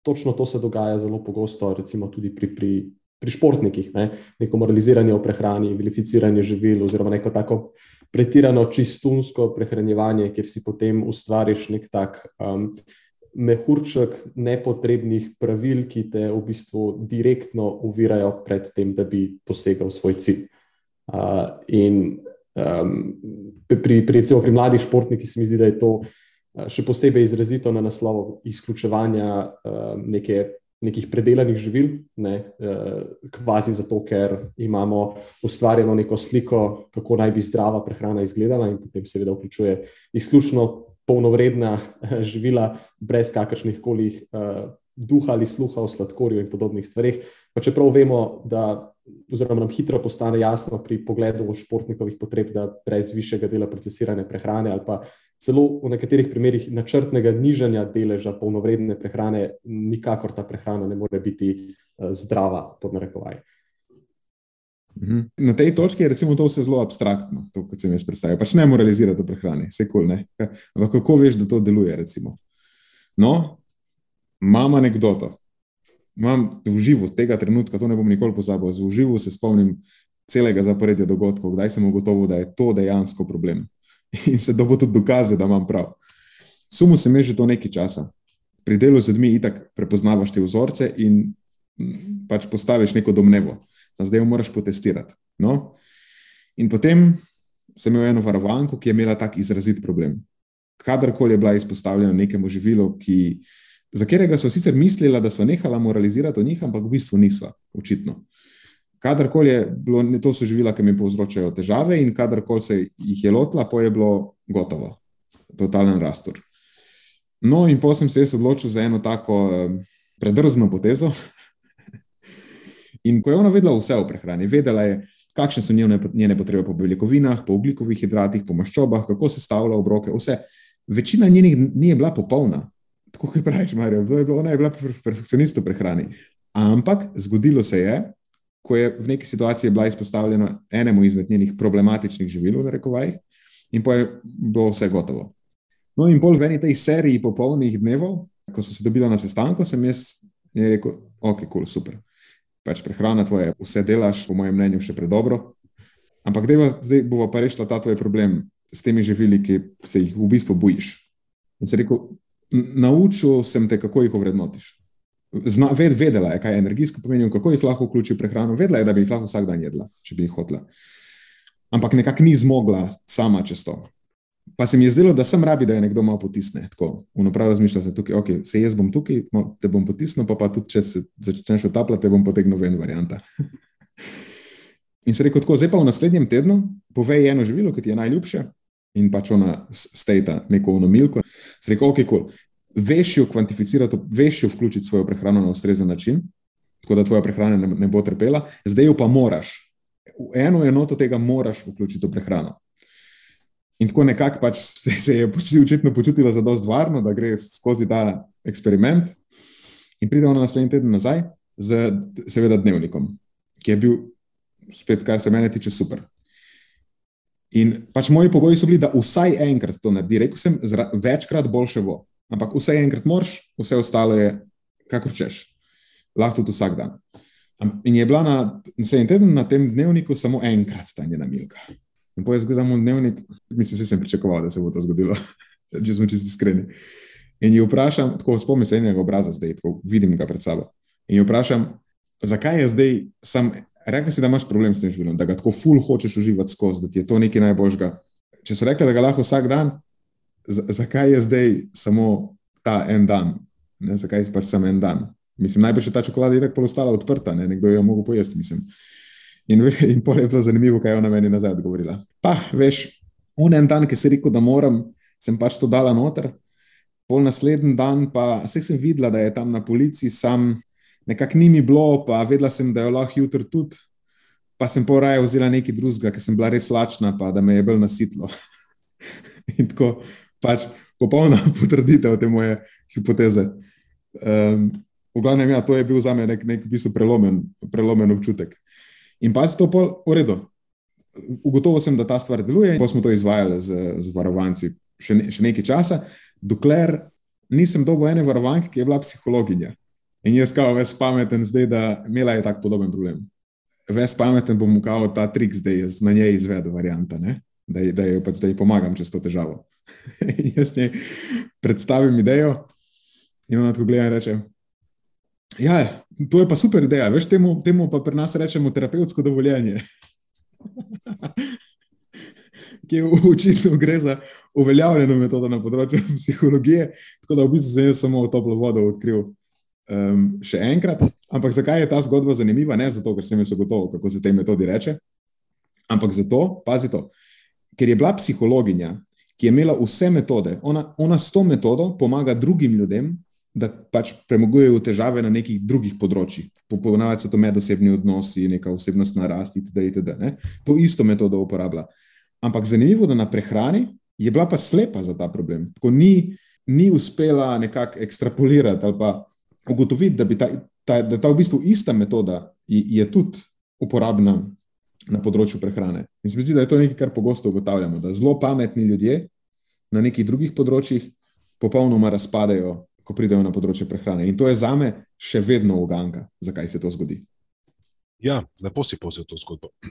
točno to se dogaja zelo pogosto, recimo tudi pri, pri, pri športnikih. Ne? Neko moraliziranje o prehrani, vilificiranje živil, oziroma neko tako pretirano čistunsko prehranjevanje, kjer si potem ustvariš nek tak um, mehurček nepotrebnih pravil, ki te v bistvu direktno uvirajo pred tem, da bi dosegal svoj cilj. Uh, in um, pri, pri, recimo, pri mladih športnikih se mi zdi, da je to uh, še posebej izrazito na naslovu izključevanja uh, neke nekih predelanih živil, ne, eh, kvazi zato, ker imamo ustvarjeno neko sliko, kako naj bi zdrava prehrana izgledala, in potem seveda vključuje izključno polnovredna eh, živila, brez kakršnih koli eh, duha ali sluha o sladkorju in podobnih stvarih. Pa čeprav vemo, da. Oziroma, nam hitro postane jasno pri pogledu športnikovih potreb, da brez višjega dela procesirane prehrane ali pa celo v nekaterih primerjih načrtnega nižanja deleža polnovredne prehrane, nikakor ta prehrana ne more biti uh, zdrava, pod narekovaj.
Mhm. Na tej točki je recimo to vse zelo abstraktno, to, kot sem jaz predstavil. Pač ne moralizirati o prehrani, vse kul. Cool, Ampak kako veš, da to deluje? Recimo? No, imam anegdoto. Imam v živo tega trenutka, to ne bom nikoli pozabil, v živo se spomnim celega zaporedja dogodkov, kdaj sem ugotovil, da je to dejansko problem in se dobo tudi dokaze, da imam prav. Sumo se mi že to nekaj časa. Pri delu z ljudmi itak prepoznavaš te vzorce in pač postaviš neko domnevo. Zdaj jo moraš potestirati. No? In potem sem imel eno varovanko, ki je imela tak izrazit problem. Kadarkoli je bila izpostavljena nekemu živilu, ki, za katerega so sicer mislila, da smo nehala moralizirati o njih, ampak v bistvu nisva, očitno kadarkoli je bilo, to so živila, ki mi povzročajo težave, in kadarkoli se jih je lotila, pa je bilo gotovo. totalen rastor. No, in potem sem se jaz odločil za eno tako eh, predrzno potezo. In ko je ona vedela vse o prehrani, vedela je, kakšne so njene, njene potrebe po beljakovinah, po ugljikovih hidratih, po maščobah, kako se stavlja obroke, vse. Večina njenih ni je bila popolna, tako kot praviš, Marijo, je bilo, ona je bila perf- perfekcionist v prehrani. Ampak zgodilo se je, ko je v neki situaciji bila izpostavljena enemu izmed njenih problematičnih živil, v narekovajih, in pa je bilo vse gotovo. No, in pol v eni tej seriji popolnih dnevov, ko so se dobila na sestanku, sem jaz rekel, ok, kul, cool, super. Pač prehrana tvoje, vse delaš, po mojem mnenju, še predobro. Ampak dejva, zdaj bomo pa rešila ta tvoj problem s temi živili, ki se jih v bistvu bojiš. In se rekel, "N- naučil sem te, kako jih ovrednotiš. Zna, ved, vedela je, kaj je energijsko pomenilo, kako jih lahko vključi v prehrano, vedela je, da bi jih lahko vsak dan jedla, če bi jih hotela. Ampak nekako ni zmogla sama čez to. Pa se mi je zdelo, da sem rabi, da je nekdo malo potisne. Tako, unaprav razmišljal sem tukaj, ok, se jaz bom tukaj, no, te bom potisnil, pa, pa tudi če se začneš utapljati, te bom potegnil ven varianta. In se rekel tako, zdaj pa v naslednjem tednu povej eno živilo, ki ti je najljubše, in pač ona stejta neko unomilko. Se rekel, ok, cool. Veš jo kvantificirati, veš jo vključiti svojo prehrano na ustrezen način, tako da tvoja prehrana ne, ne bo trpela, zdaj jo pa moraš. V eno enoto tega moraš vključiti v prehrano. In tako nekako pač se je očitno počutila za dost varno, da gre skozi ta eksperiment. In pride ona naslednji teden nazaj z, seveda, dnevnikom, ki je bil, spet, kar se mene tiče, super. In pač moji pogoji so bili, da vsaj enkrat to naredi. Rekel sem, večkrat boljše bo. Ampak vsaj enkrat moraš, vse ostalo je kakor češ. Lahko tudi vsak dan. In je bila na naslednji teden na tem dnevniku samo enkrat ta njena milka. In potem jaz gledam dnevnik, mislim, da sem pričakoval, da se bo to zgodilo, če smo čisto iskreni. In ji vprašam, tako spomnim se enega obraza zdaj, tako vidim ga pred sabo. In ji vprašam, zakaj je zdaj sam, rekla si, da imaš problem s tem življenjem, da ga tako ful hočeš uživati skozi, da ti je to nekaj najboljšega. Če so rekli, da ga lahko vsak dan, zakaj je zdaj samo ta en dan, ne, zakaj je pač samo en dan. Mislim, najbrž je ta čokolada itak pol ostala odprta, ne, nekdo jo je mogel pojesti, mislim. In, in pol je bilo zanimivo, kaj je ona meni nazaj odgovorila. Pa, veš, un en dan, ki si rekel, da moram, sem pač to dala noter, pol naslednji dan pa, vse sem videla, da je tam na policiji, sam nekako ni mi bilo, pa vedela sem, da jo lahko jutri tudi, pa sem pa raje vzela nekaj drugega, ker sem bila res lačna, pa da me je bolj nasitlo. in tako pač popolna potrditev te moje hipoteze. Um, v glavnem, ja, to je bil za me nek, nek v bistvu prelomen, prelomen občutek. In pa se to pol v redu. Ugotovil sem, da ta stvar deluje, in pa smo to izvajali z, z varovanci še, ne, še nekaj časa, dokler nisem dobil ene varovanke, ki je bila psihologinja. In jaz kao ves pameten zdaj, da imela je tak podoben problem. Ves pameten bom kao ta trik zdaj jaz na njej izvedel varianta, ne? da, da, ji pač, da ji pomagam čez to težavo. In jaz njej predstavim idejo in ona tako gleda in reče, ja, to je pa super ideja, veš, temu, temu pa pri nas rečemo terapevtsko dovoljenje. Ki je očitno gre za uveljavljeno metodo na področju psihologije, tako da v bistvu sem samo toplo vodo odkril um, še enkrat. Ampak zakaj je ta zgodba zanimiva? Ne zato, ker sem jaz ugotovil, kako se tej metodi reče, ampak zato, pazi to, ker je bila psihologinja, ki je imela vse metode, ona, ona s to metodo pomaga drugim ljudem, da pač premagujejo težave na nekih drugih področjih. Po- Ponavadi so to medosebni odnosi, neka osebnostna rast itd. itd. ne. To isto metodo uporablja. Ampak zanimivo, da na prehrani je bila pa slepa za ta problem. Tako ni, ni uspela nekako ekstrapolirati ali pa ugotoviti, da, ta, ta, da ta v bistvu ista metoda je, je tudi uporabna na področju prehrane. In se mi zdi, da je to nekaj, kar pogosto ugotavljamo, da zelo pametni ljudje na nekih drugih področjih popolnoma razpadejo, ko pridejo na področje prehrane. In to je zame še vedno uganka, zakaj se to zgodi.
Ja, lepo si povzel to zgodbo.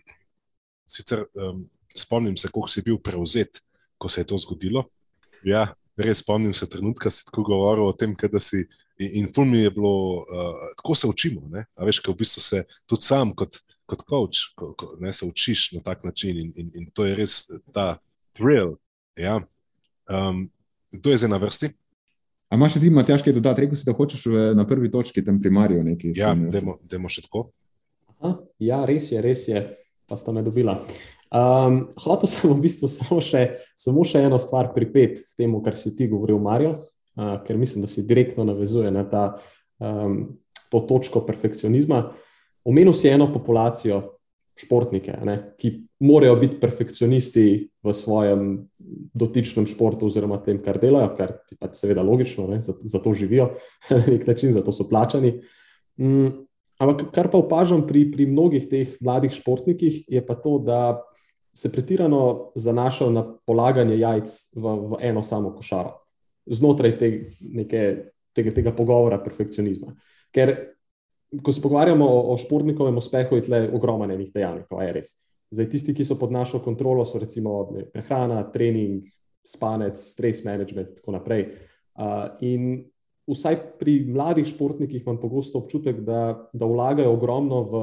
Sicer um, spomnim se, kako si bil prevzet, ko se je to zgodilo. Ja, res spomnim se trenutka, si tako govoril o tem, kaj da si. In, ful mi je bilo, uh, tako se učimo. Veš, ko v bistvu se tudi sam kot, kot coach, ko, ko, ne, se učiš na tak način in, in, in to je res ta thrill. Ja. Um, kdo je zdaj na vrsti?
A imaš še ti, Matjaš, kaj dodati? Rekel si, da hočeš na prvi točki tam primarjo nekaj.
Ja, dajmo, dajmo še tako.
Aha, ja, res je, res je, pa sta me dobila. Um, hotel sem v bistvu samo še, samo še eno stvar pripet k temu, kar si ti govoril, Marijo, uh, ker mislim, da si direktno navezuje na ta, um, to točko perfekcionizma. Omenil si eno populacijo, športnike, ne, ki morajo biti perfekcionisti v svojem dotičnem športu, oziroma tem, kar delajo, kar je pač seveda logično, ne, zato, zato živijo na nek način, zato so plačani. Mm, ampak kar pa opažam pri, pri mnogih teh mladih športnikih, je pa to, da se pretirano zanašajo na polaganje jajc v, v eno samo košaro, znotraj te, neke, tega, tega pogovora perfekcionizma. Ker ko se pogovarjamo o, o športnikovem uspehu, je tle ogromno enih dejavnikov, je res. Zdaj, tisti, ki so pod našo kontrolo, so recimo prehrana, trening, spanec, stres management in tako naprej. Uh, in vsaj pri mladih športnikih imam pogosto občutek, da, da vlagajo ogromno v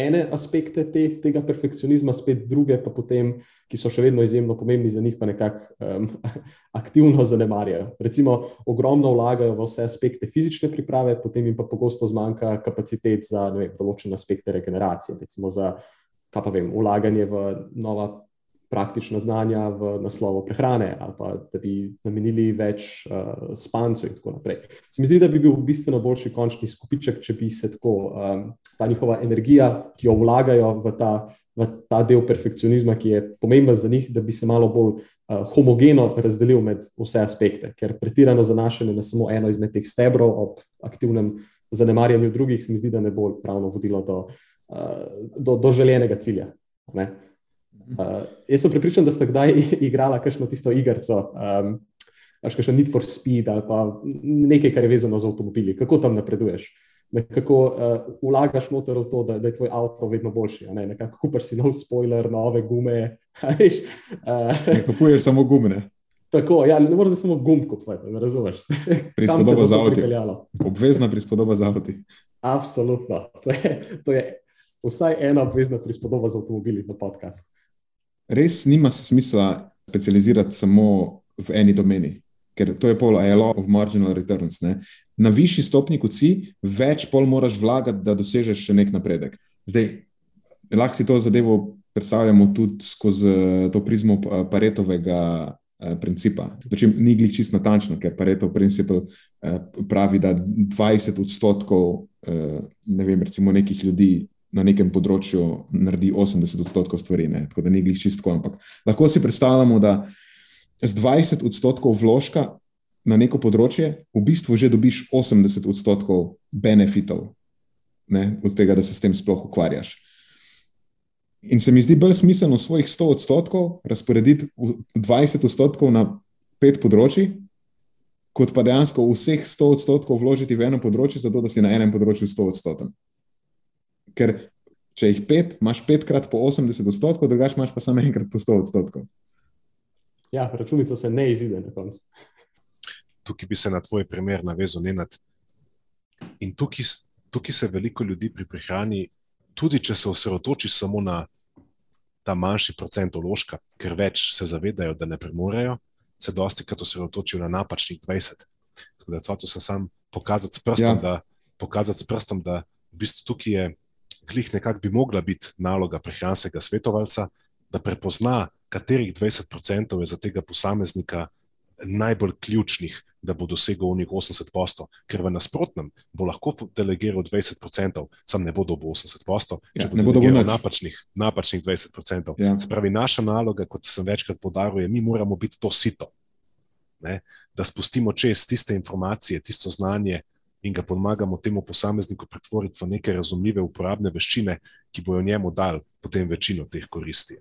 ene aspekte te, tega perfekcionizma, spet druge, pa potem, ki so še vedno izjemno pomembni za njih, pa nekako um, aktivno zanemarjajo. Recimo, ogromno vlagajo v vse aspekte fizične priprave, potem jim pa pogosto zmanjka kapacitet za vem, določene aspekte regeneracije, recimo za, kaj pa vem, vlaganje v nova. Praktična znanja v naslovu prehrane, ali pa da bi namenili več uh, spancu, in tako naprej. Se mi zdi, da bi bil bistveno boljši končni skupiček, če bi se tako um, ta njihova energija, ki jo vlagajo v ta, v ta del perfekcionizma, ki je pomemben za njih, da bi se malo bolj uh, homogeno razdelil med vse aspekte. Ker pretirano zanašanje na samo eno izmed teh stebrov ob aktivnem zanemarjanju drugih, se mi zdi, da ne bo pravno vodilo do, uh, do, do željenega cilja. Ne? Uh, jaz sem pripričan, da ste kdaj igrali kakšno tisto igrico, um, kakšno Need for Speed ali pa nekaj, kar je vezano z avtomobili. Kako tam napreduješ? Nekako uh, vlagaš noter v to, da, da je tvoj avto vedno boljši. Ne? Nekako kupaš si nov spoiler, nove gume. Uh,
Ne kupuješ samo gume,
tako, ja, ne moreš samo gum kupovati, ne razumeš.
prispodoba za avto. Obvezna prispodoba za avto.
Absolutno. To je, to je vsaj ena obvezna prispodoba za avtomobili na podcast.
Res nima smisla specializirati samo v eni domeni, ker to je pol law of marginal returns. Ne? Na višji stopni kot si, več pol moraš vlagati, da dosežeš še nek napredek. Zdaj, lahko si to zadevo predstavljamo tudi skozi to prizmo pa- Paretovega eh, principa. Dočim, ni glih čisto natančno, ker Paretov princip eh, pravi, da 20 odstotkov eh, ne vem, recimo nekih ljudi na nekem področju naredi 80 odstotkov stvari. Ne? Tako da ni glih čisto, ampak lahko si predstavljamo, da z 20 odstotkov vložka na neko področje v bistvu že dobiš 80 odstotkov benefitov ne? od tega, da se s tem sploh ukvarjaš. In se mi zdi bolj smiselno svojih 100 odstotkov razporediti v 20 odstotkov na pet področji, kot pa dejansko vseh 100 odstotkov vložiti v eno področje, zato da si na enem področju 100 odstoten. Ker če jih pet, imaš petkrat po 80 odstotkov, drugače imaš pa samo enkrat po 100 odstotkov.
Ja, računica se ne izide na koncu.
tukaj bi se na tvoj primer navezal, Nenad. In tukaj, s- tukaj se veliko ljudi pri prehrani, tudi če se osredotoči samo na ta manjši procent vložka, ker več se zavedajo, da ne premorejo, se dosti krat osredotočijo na napačnih 20. Tako da to sem sam pokazati s prstom,
Ja.
ja. da, pokazati s prstom, da v bistvu tukaj je glih nekako bi mogla biti naloga prehranskega svetovalca, da prepozna, katerih 20% je za tega posameznika najbolj ključnih, da bo dosegel onih 80%, ker v nasprotnem bo lahko delegiral 20%, sam ne bo dobil 80%,
Ja,
če bo
ne bo dobil
delegiral
nič.
napačnih, napačnih 20%.
Ja.
Se pravi, naša naloga, kot sem večkrat podaril, je, mi moramo biti to sito. Ne? Da spustimo čez tiste informacije, tisto znanje in ga pomagamo temu posamezniku pretvoriti v neke razumljive, uporabne veščine, ki bojo njemu dali potem večino teh koristi.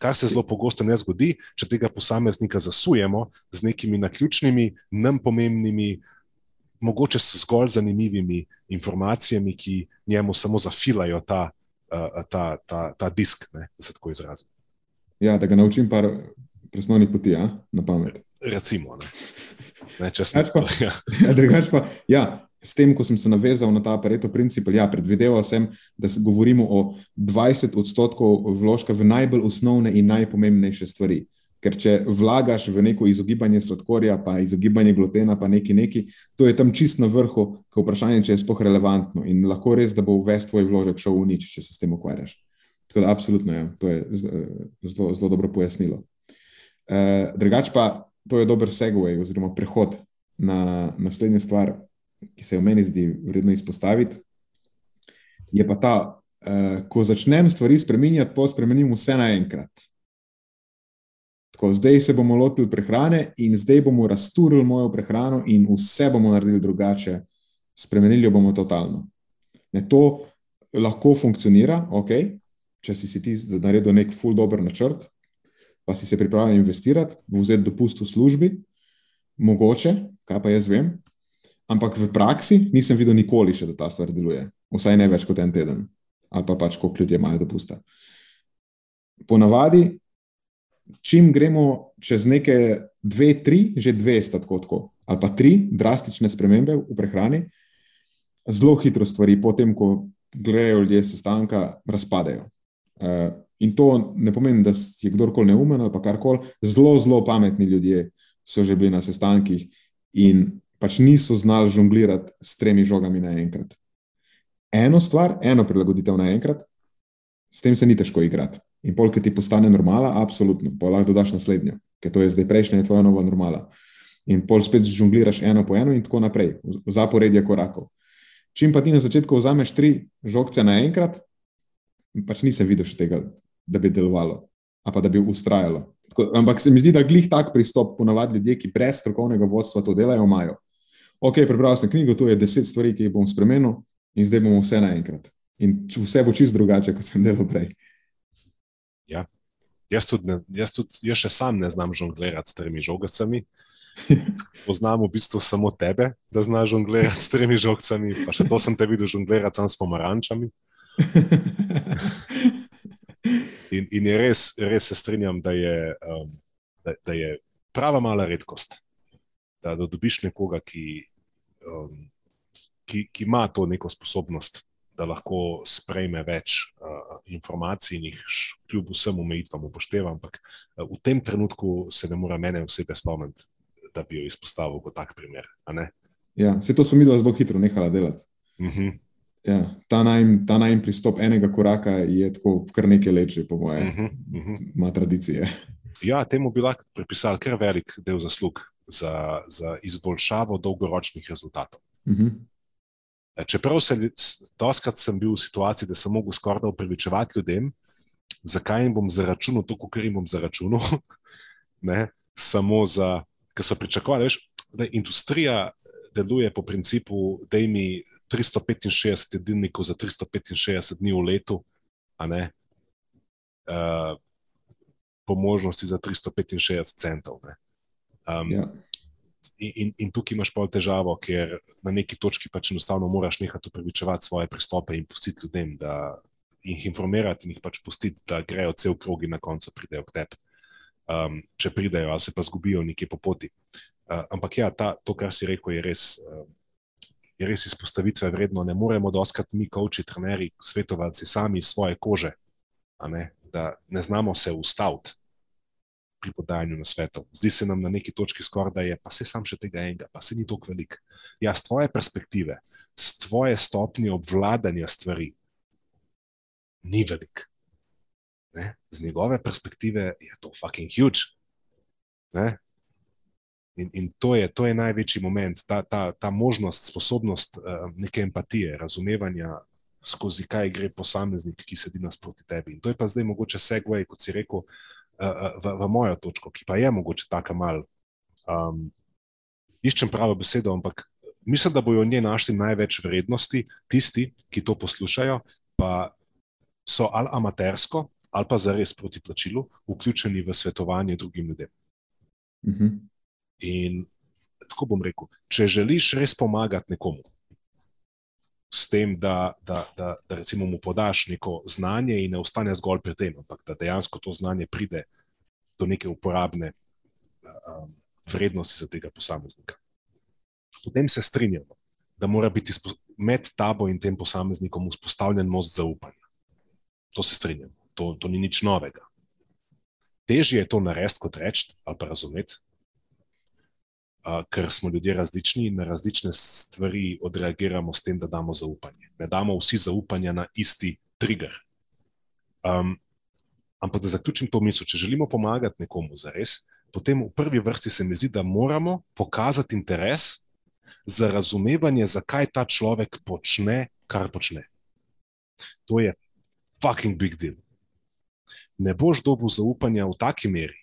Kar se zelo pogosto ne zgodi, če tega posameznika zasujemo z nekimi naključnimi, nam pomembnimi, mogoče zgolj zanimivimi informacijami, ki njemu samo zafilajo ta, ta, ta, ta disk, ne, da se tako izrazim.
Ja, da ga naučim par presnovnih poti, ja, na pamet.
Recimo, ne. Ne,
pa-
to, ja.
Ja, drugače pa, ja, s tem, ko sem se navezal na ta Pareto princip, ja, predvideval sem, da se govorimo o 20 odstotkov vložka v najbolj osnovne in najpomembnejše stvari. Ker če vlagaš v neko izogibanje sladkorja, pa izogibanje glutena, pa neki neki, to je tam čist na vrhu, ko vprašanje, če je sploh relevantno in lahko res, da bo ves tvoj vložek šel v nič, če se s tem ukvarjaš. Tako da, absolutno, ja. to je eh, zelo, zelo dobro pojasnilo. Uh, drugač pa, to je dober segway oziroma prehod na naslednjo stvar, ki se jo meni zdi vredno izpostaviti. Je pa ta, uh, ko začnem stvari spremenjati, pa spremenim vse naenkrat. Tako, zdaj se bomo lotili prehrane in zdaj bomo razturili mojo prehrano in vse bomo naredili drugače, spremenili jo bomo totalno. Ne, to lahko funkcionira, ok, če si, si ti naredil nek full dober načrt, pa si se pripravljen investirati, vzeti dopust v službi, mogoče, kaj pa jaz vem, ampak v praksi nisem videl nikoli še, da ta stvar deluje. Vsaj ne več kot en teden, ali pa pač koliko ljudje imajo dopusta. Ponavadi, čim gremo čez neke dve, tri, že dve sta tako, tako ali pa tri drastične spremembe v prehrani, zelo hitro stvari, potem ko grejo ljudje sestanka, razpadejo. Uh, in to ne pomeni, da je kdorkoli neumen ali karkoli, zelo, zelo pametni ljudje so že bili na sestankih in pač niso znali žonglirati s tremi žogami naenkrat. Eno stvar, eno prilagoditev naenkrat, s tem se ni težko igrati. In pol, ki ti postane normala, absolutno, pa lahko dodaš naslednjo, ker to je zdaj prejšnja, je tvoja nova normala. In pol spet žongliraš eno po eno in tako naprej, v zaporedje korakov. Čim pa ti na začetku vzameš tri žogce naenkrat, pač nisem videl še tega, da bi delovalo, ali pa da bi ustrajalo. Tako, ampak se mi zdi, da glih tak pristop ponavadi ljudje, ki brez strokovnega vodstva to delajo, imajo. Ok, prebral sem knjigo, tu je deset stvari, ki jih bom spremenil, in zdaj bomo vse naenkrat. In vse bo čist drugače, kot sem delal prej.
Jaz, tudi ne, jaz, tudi, jaz še sam ne znam žonglirati s tremi žogicami. Poznam v bistvu samo tebe, da znaš žonglirati s tremi žogicami, pa še to sem te videl žonglirati sam s pomarančami. In, in je res, res se strinjam, da je, um, da, da je prava mala redkost, da, da dobiš nekoga, ki, um, ki, ki ima to neko sposobnost, da lahko sprejme več uh, informacij in jih kljub vsem omejitvam upošteva. Ampak uh, v tem trenutku se ne more mene osebe spomniti, da bi jo izpostavil kot tak primer.
ja, se to so mi zelo hitro nehala delati.
Mhm,
Ja, ta najm, ta najm pristop enega koraka je tako kar nekaj let, že po moje,
mhm, mhm.
ima tradicije.
Ja, temu bi lahko pripisali kar velik del zaslug za, za izboljšavo dolgoročnih rezultatov.
Mhm.
E, Čeprav se doskrat sem bil v situaciji, da sem mogel skoraj da upravičevati ljudem, zakaj jim bom zaračunal to, kar jim bom zaračunal, ne, samo za, ker so pričakovali, veš, da industrija deluje po principu, da mi 365 jedilnikov za 365 dni v letu, a ne, uh, po možnosti za 365 centov. Ne. Um,
Ja.
in, in, tukaj imaš pol težavo, ker na neki točki pač enostavno moraš nehati upravičevati svoje pristope in pustiti ljudem, da jih informirati in jih pač pustiti, da grejo cel krog in na koncu pridejo k tebi. Um, če pridejo, ali se pa zgubijo nekje po poti. Uh, ampak ja, ta, to, kar si rekel, je res, uh, je res izpostavitve vredno. Ne moremo doskrat mi, koči, trenerji, svetovalci, sami iz svoje kože, ne, da ne znamo se ustaviti pri podajanju na svetu. Zdi se nam na neki točki skoraj, da je, pa se sam še tega enega, pa se ni tako velik. Ja, z tvoje perspektive, z tvoje stopnje obvladanja stvari, ni velik. Ne? Z njegove perspektive je to fucking huge. Ne? In, in to, je, to je največji moment, ta, ta, ta možnost, sposobnost uh, neke empatije, razumevanja, skozi kaj gre posameznik, ki sedi nasproti tebi. In to je pa zdaj mogoče segway, kot si rekel, uh, v, v mojo točko, ki pa je mogoče tako mal. Um, iščem pravo besedo, ampak mislim, da bojo v njej našli največ vrednosti tisti, ki to poslušajo, pa so ali amatersko, ali pa zares proti plačilu, vključeni v svetovanje drugim ljudem.
Mhm.
In tako bom rekel, če želiš res pomagati nekomu, s tem, da, da, da, da recimo mu podaš neko znanje in ne ostane zgolj pri tem, ampak da dejansko to znanje pride do neke uporabne um, vrednosti za tega posameznika. Potem se strinjamo, da mora biti med tabo in tem posameznikom vzpostavljen most zaupanja. To se strinjamo, to, to ni nič novega. Težje je to narediti, kot reči ali pa razumeti, uh, ker smo ljudje različni in na različne stvari odreagiramo s tem, da damo zaupanje. Ne damo vsi zaupanja na isti trigger. Um, ampak da zaključim to misel, če želimo pomagati nekomu za res, potem v prvi vrsti se mi zdi, da moramo pokazati interes za razumevanje, zakaj ta človek počne, kar počne. To je fucking big deal. Ne boš dobil zaupanja v taki meri,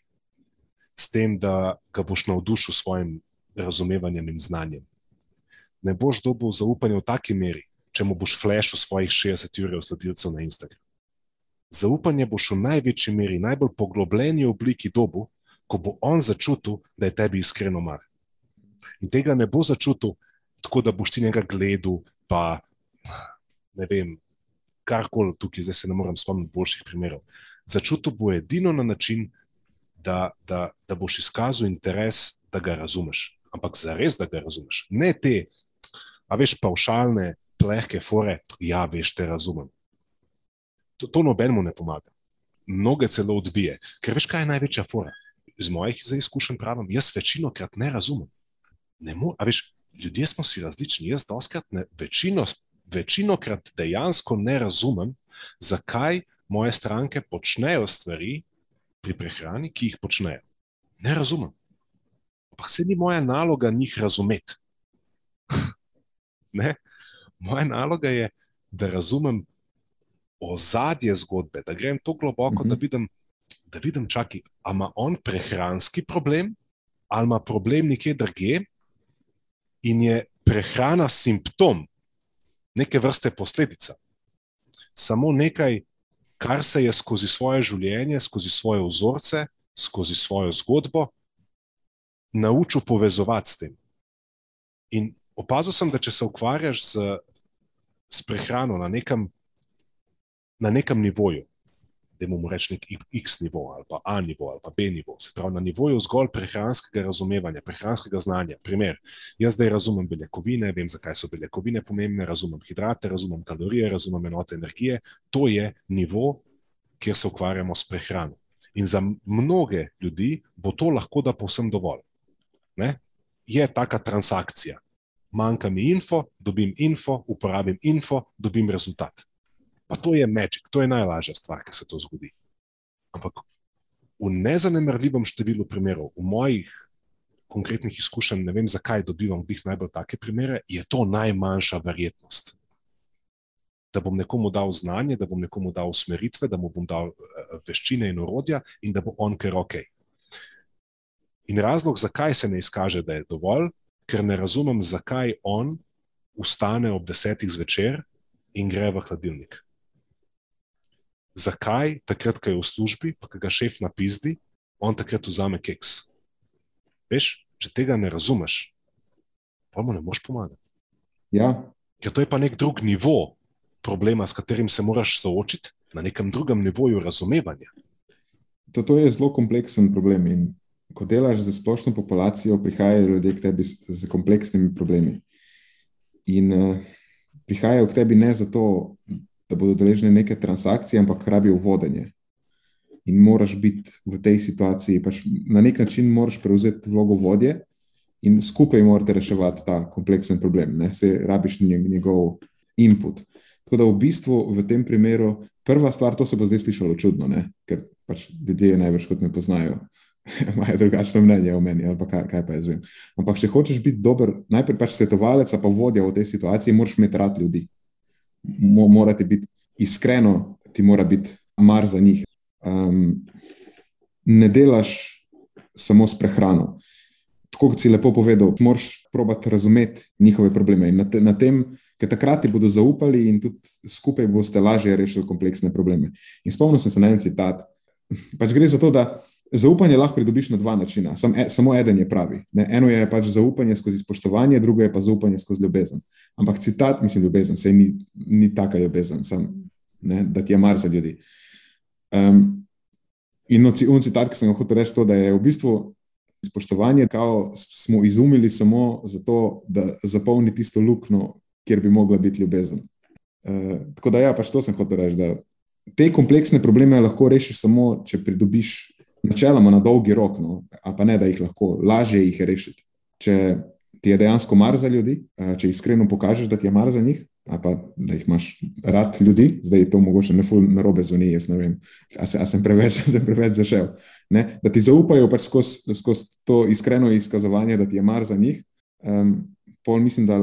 s tem, da ga boš navdušil s svojim razumevanjem in znanjem. Ne boš dobil zaupanja v taki meri, če mu boš flashil svojih 60 ur sledilcev na Instagramu. Zaupanje boš v največji meri, najbolj poglobljeni obliki dobu, ko bo on začutil, da je tebi iskreno mar. In tega ne bo začutil tako, da boš ti njega gledal, pa ne vem, karkoli tukaj, zdaj se ne morem spomniti boljših primerov. Začutil bo edino na način, da, da, da boš izkazal interes, da ga razumeš. Ampak zares, da ga razumeš. Ne te, a veš, pavšalne, plehke fore, ja, veš, te razumem. To, to nobenemu ne pomaga. Mnoge celo odbije. Ker veš, kaj je največja fora? Z mojih izkušenj pravim, jaz večino krat ne razumem. Ne mo, a veš, ljudje smo si različni. Jaz doskrat ne, večino, večino krat dejansko ne razumem, zakaj moje stranke počnejo stvari pri prehrani, ki jih počnejo. Ne razumem. Ampak se ni moja naloga njih razumeti. ne? Moja naloga je, da razumem ozadje zgodbe, da grem tako globoko, uh -huh. da vidim, da vidim, čakaj, ali ima on prehranski problem, ali ima problem nekje drugje, in je prehrana simptom, neke vrste posledica. Samo nekaj, kar se je skozi svoje življenje, skozi svoje vzorce, skozi svojo zgodbo naučil povezovati s tem. In opazil sem, da če se ukvarjaš z, s prehrano na nekem, na nekem nivoju, da imamo reči nek X nivo ali pa A nivo ali pa B nivo, se pravi na nivoju zgolj prehranskega razumevanja, prehranskega znanja. Primer, jaz zdaj razumem beljakovine, vem, zakaj so beljakovine pomembne, razumem hidrate, razumem kalorije, razumem enote energije. To je nivo, kjer se ukvarjamo s prehrano. In za mnoge ljudi bo to lahko da povsem dovolj. Ne? Je taka transakcija. Manjka mi info, dobim info, uporabim info, dobim rezultat. Pa to je magic, to je najlažja stvar, ki se to zgodi. Ampak v nezanemrljivem številu primerov, v mojih konkretnih izkušenj, ne vem, zakaj dobivam glih najbolj take primere, je to najmanjša verjetnost. Da bom nekomu dal znanje, da bom nekomu dal usmeritve, da mu bom dal uh, veščine in orodja, in da bo on kar ok. In razlog, zakaj se ne izkaže, da je dovolj, ker ne razumem, zakaj on vstane ob desetih zvečer in gre v hladilnik zakaj takrat, ko je v službi, pa ko ga šef napizdi, on takrat vzame keks. Veš, če tega ne razumeš, pa mu ne moš pomagati.
Ja,
Ker to je pa nek drug nivo problema, s katerim se moraš soočiti, na nekem drugem nivoju razumevanja.
to, to je zelo kompleksen problem. In ko delaš za splošno populacijo, prihajajo ljudje k tebi z, z kompleksnimi problemi. In uh, prihajajo k tebi ne zato, da bodo deležni neke transakcije, ampak rabijo vodenje. In moraš biti v tej situaciji, pač na nek način moraš prevzeti vlogo vodje in skupaj morate reševati ta kompleksen problem. Ne? Se rabiš nje- njegov input. Tako da v bistvu v tem primeru prva stvar, to se bo zdaj slišalo čudno, ne? ker pač ljudje največ kot me poznajo. Imajo drugačno mnenje o meni, ali kaj, kaj pa jaz vem. Ampak, če hočeš biti dober, najprej pač svetovalec, pa vodja v tej situaciji, moraš imeti rad ljudi mo, morate biti iskreno, ti mora biti mar za njih. Um, ne delaš samo s prehrano. Tako kot si lepo povedal, moraš probati razumeti njihove probleme. In na, te, na tem, ker takrat ti bodo zaupali, in tudi skupaj boste lažje rešili kompleksne probleme. In spomnil sem se na en citat. Pač gre za to, da zaupanje lahko pridobiš na dva načina. Sam, e, samo eden je pravi. Ne? Eno je pač zaupanje skozi spoštovanje, drugo je pa zaupanje skozi ljubezen. Ampak citat, mislim, ljubezen, sej ni, ni taka ljubezen, sam, ne, da ti je mar za ljudi. Um, in ci- on citat, ki sem ga hotel reči, to, da je v bistvu spoštovanje, kao smo izumili samo zato, da zapolni tisto luknjo, kjer bi mogla biti ljubezen. Uh, tako da, ja, pač to sem hotel reči. Te kompleksne probleme lahko rešiš samo, če pridobiš načeloma na dolgi rok, no, a pa ne, da jih lahko lažje jih rešiti. Če ti je dejansko mar za ljudi, uh, če iskreno pokažeš, da ti je mar za njih, ali pa da jih imaš rad ljudi, zdaj to mogoče ne ful na robe zvoni, jaz ne vem, a, se, a sem preveč, a sem preveč zašel. Ne? Da ti zaupajo pač skozi skoz to iskreno izkazovanje, da ti je mar za njih, um, pol mislim, da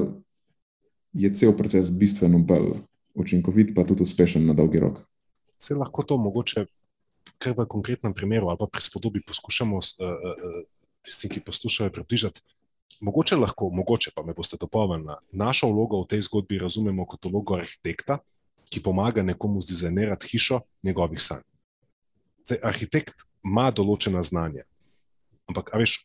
je cel proces bistveno bolj učinkovit, pa tudi uspešen na dolgi rok.
Se lahko to mogoče kar v konkretnem primeru ali pa prispodobi poskušamo uh, uh, tistim, ki poslušajo, približati. Mogoče lahko, mogoče pa me boste dopolnili. Našo vlogo v tej zgodbi razumemo kot vlogo arhitekta, ki pomaga nekomu zdizajnirati hišo njegovih sanj. Zdaj, arhitekt ima določena znanja, ampak veš,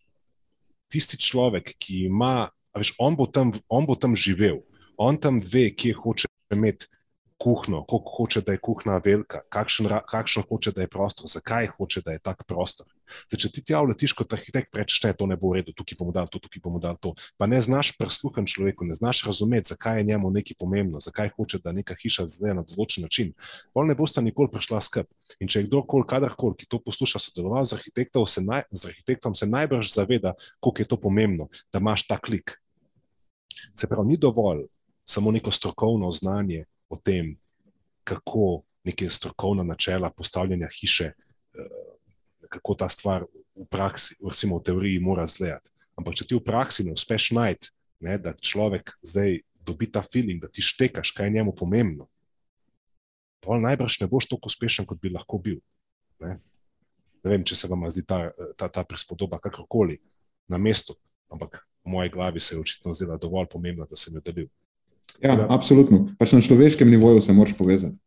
tisti človek, ki ima, veš, on bo tam, on bo tam živel, on tam ve, kje hoče imeti kuhno, koliko hoče, da je kuhna velika, kakšen, kakšen hoče, da je prostor, zakaj hoče, da je tak prostor. Zdaj, če ti tja letiš kot arhitekt, rečeš, da to ne bo v redu, tukaj bomo dali to, tukaj bomo dali to. Pa ne znaš prisluhniti človeku, ne znaš razumeti, zakaj je njemu nekaj pomembno, zakaj hoče, da neka hiša zdaj na določen način. Pol ne boste nikoli prišla skrb. In če je kdorkoli, kadarkoli, ki to posluša, sodeloval z se, naj, z arhitektom, se najbrž zaveda, koliko je to pomembno, da imaš ta klik. Se pravi, ni dovolj samo neko strokovno znanje o tem, kako neke strokovna načela postavljanja hiše, eh, kako ta stvar v praksi, recimo v teoriji, mora izgledati. Ampak če ti v praksi ne uspeš najti, ne, da človek zdaj dobi ta feeling, da ti štekaš, kaj je njemu pomembno, pol najbrž ne boš tako uspešen, kot bi lahko bil. Ne, ne vem, če se vam zdi ta, ta, ta prispodoba kakorkoli na mestu, ampak v moji glavi se je očitno zdela dovolj pomembna, da sem jo delil.
Ja,
Da.
absolutno. Pač na človeškem nivoju se moraš povezati.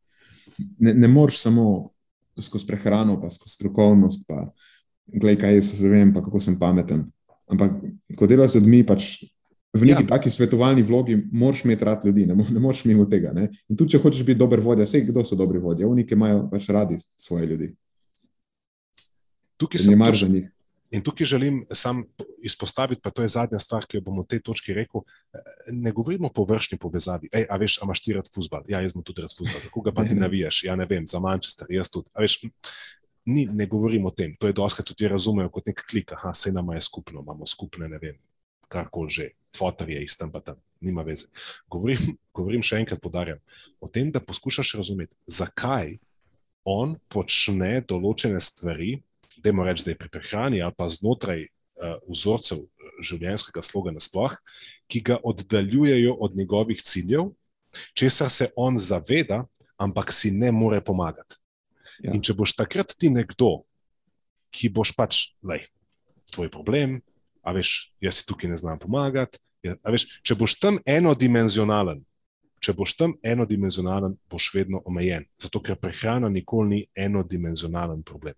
Ne, ne moreš samo skozi prehrano, pa skozi strokovnost, pa gledaj, kaj jaz vem, pa kako sem pameten. Ampak ko delaš z ljudmi, pač v neki
Ja.
taki svetovalni vlogi, moraš imeti rad ljudi, ne, ne moreš mimo tega. Ne? In tudi, če hočeš biti dober vodja, vse kdo so dobri vodje, oni, ki imajo pač radi svoje ljudi,
Tukaj
ki
sem
je mar
točno-
za njih.
In tukaj želim sam izpostaviti, pa to je zadnja stvar, ki jo bom v tej točki rekel. Ne govorimo o površni povezavi. Ej, a veš, a imaš ti rad futbal? Ja, jaz imam tudi rad futbal. Tako ga pa ti navijaš. Ja, ne vem, za Manchester, jaz tudi. A veš, ni, ne govorim o tem. To je doskrat tudi razumejo kot nek klik. Aha, vse nama je skupno, imamo skupne, ne vem, karkoli že. Fotor je iz tam pa tam, nima veze. Govorim, govorim še enkrat, podarjam, o tem, da poskušaš razumeti, zakaj on počne določene stvari, da reči, da je pri prehrani ali pa znotraj uh, vzorcev eh, življenjskega sloga nasploh, ki ga oddaljujejo od njegovih ciljev, česar se on zaveda, ampak si ne more pomagati.
Ja.
In če boš takrat ti nekdo, ki boš pač, lej, tvoj problem, a veš, jaz si tukaj ne znam pomagati. Veš, če boš tam enodimenzionalen, če boš tam enodimenzionalen, boš vedno omejen. Zato, ker prehrana nikoli ni enodimenzionalen problem.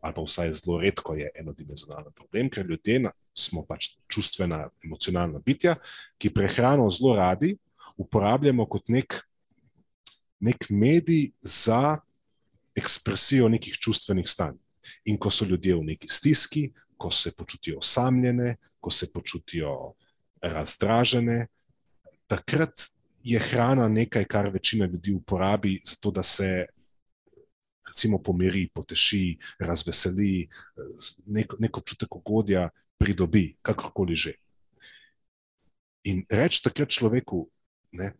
Ali pa vsaj zelo redko je enodimenzionalen problem, ker ljudje smo pač čustvena, emocionalna bitja, ki prehrano zelo radi uporabljamo kot nek, nek medij za ekspresijo nekih čustvenih stanj. In ko so ljudje v neki stiski, ko se počutijo osamljene, ko se počutijo razdražene, takrat je hrana nekaj, kar večina ljudi uporabi, zato da se recimo pomiri, poteši, razveseli, nek, nek občutek ugodja pridobi, kakorkoli že. In reči takrat človeku, ne,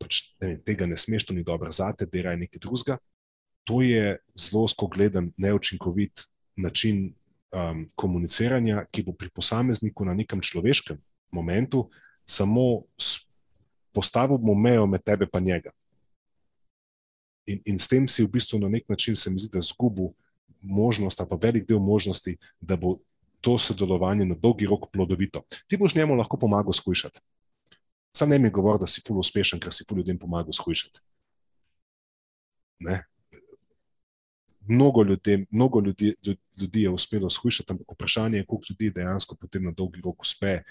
pač, ne vem, tega ne smeš, to ni dobro zate, delaj nekaj drugega, to je zelo skogleden, neučinkovit način um, komuniciranja, ki bo pri posamezniku na nekem človeškem momentu samo postavil bo mejo med tebe in njega. In, in s tem si v bistvu na nek način, se mi zdi, da zgubil možnost, pa velik del možnosti, da bo to sodelovanje na dolgi rok plodovito. Ti boš njemu lahko pomagal skušati. Sam ne mi govori, da si ful uspešen, ker si ful ljudem pomagal skušati. Ne? Mnogo, ljudem, mnogo ljudi, ljudi je uspelo skušati, ampak vprašanje je, koliko ljudi dejansko potem na dolgi rok uspe eh,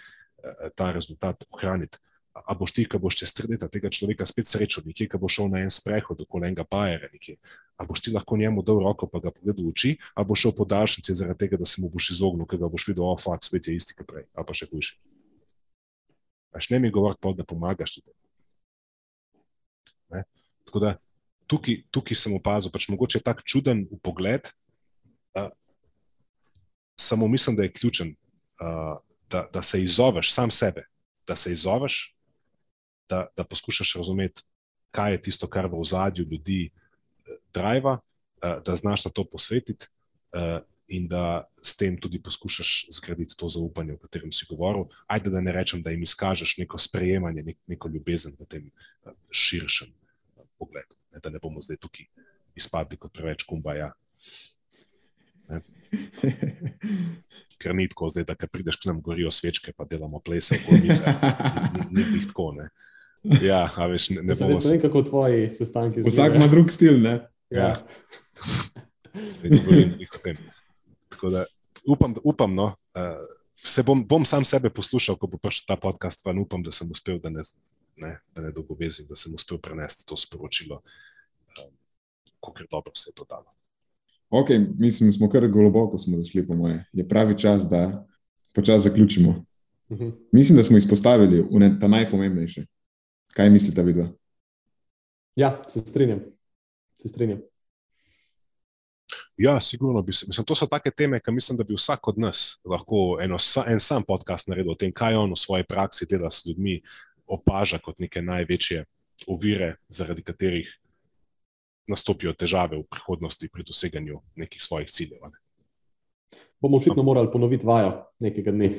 ta rezultat ohraniti. A boš ti, ki boš čez tri leta tega človeka spet srečal, nekje, ki bo šel na en sprehod okoli enega bajera, nekje. A boš ti lahko njemu dal roko, pa ga pogledal v oči, a boš šel po daljšnici zaradi tega, da se mu boš izognil, ker ga boš videl, o, fakt, svet je isti kot prej, ali pa še hujši. Aš ne mi govoriti, pol, da pomagaš tudi. Ne? Tako da tukaj, tukaj sem opazil, pač mogoče je tak čuden pogled, uh, samo mislim, da je ključen, uh, da, da se izzoveš sam sebe. da se izzoveš, da, da poskušaš razumeti, kaj je tisto, kar v ozadju ljudi eh, driva, eh, da znaš na to posvetiti eh, in da s tem tudi poskušaš zgraditi to zaupanje, o katerem si govoril. Ajde, da ne rečem, da jim izkažeš neko sprejemanje, nek, neko ljubezen v tem širšem pogledu. Ne, da ne bomo zdaj tukaj izpadli kot preveč kumbaja. Ne. Ker ni tako, zdaj, da prideš k nam, gorijo svečke, pa delamo plese, kot mi se. Ni, ni, ni tako. Ne. Ja, a veš, ne, ne bomo
ne vem, kako tvoji sestanki
Vsak ima drug stil, ne?
Ja.
ne govorim glih o tem. Tako da upam, upam no, uh, se bom, bom sam sebe poslušal, ko bo prišel ta podcast, pa upam, da sem uspel, da ne, ne, da ne dolgovezim, da sem uspel prenesti to sporočilo, um, kako dobro se je to dalo.
Ok, mislim, smo kar globoko smo zašli, po moje. Je pravi čas, da počasi zaključimo.
Mhm.
Mislim, da smo izpostavili ta najpomembnejše. Kaj mislite, vidva?
ja, se strinjam. Se strinjam.
Ja, sigurno bi se. Mislim, to so take teme, ki mislim, da bi vsak od nas lahko eno, en sam podcast naredil o tem, kaj on v svoji praksi dela s ljudmi, opaža kot neke največje ovire, zaradi katerih nastopijo težave v prihodnosti pri doseganju nekih svojih ciljev. a Ne?
Bomo očitno morali ponoviti vajo nekega dne.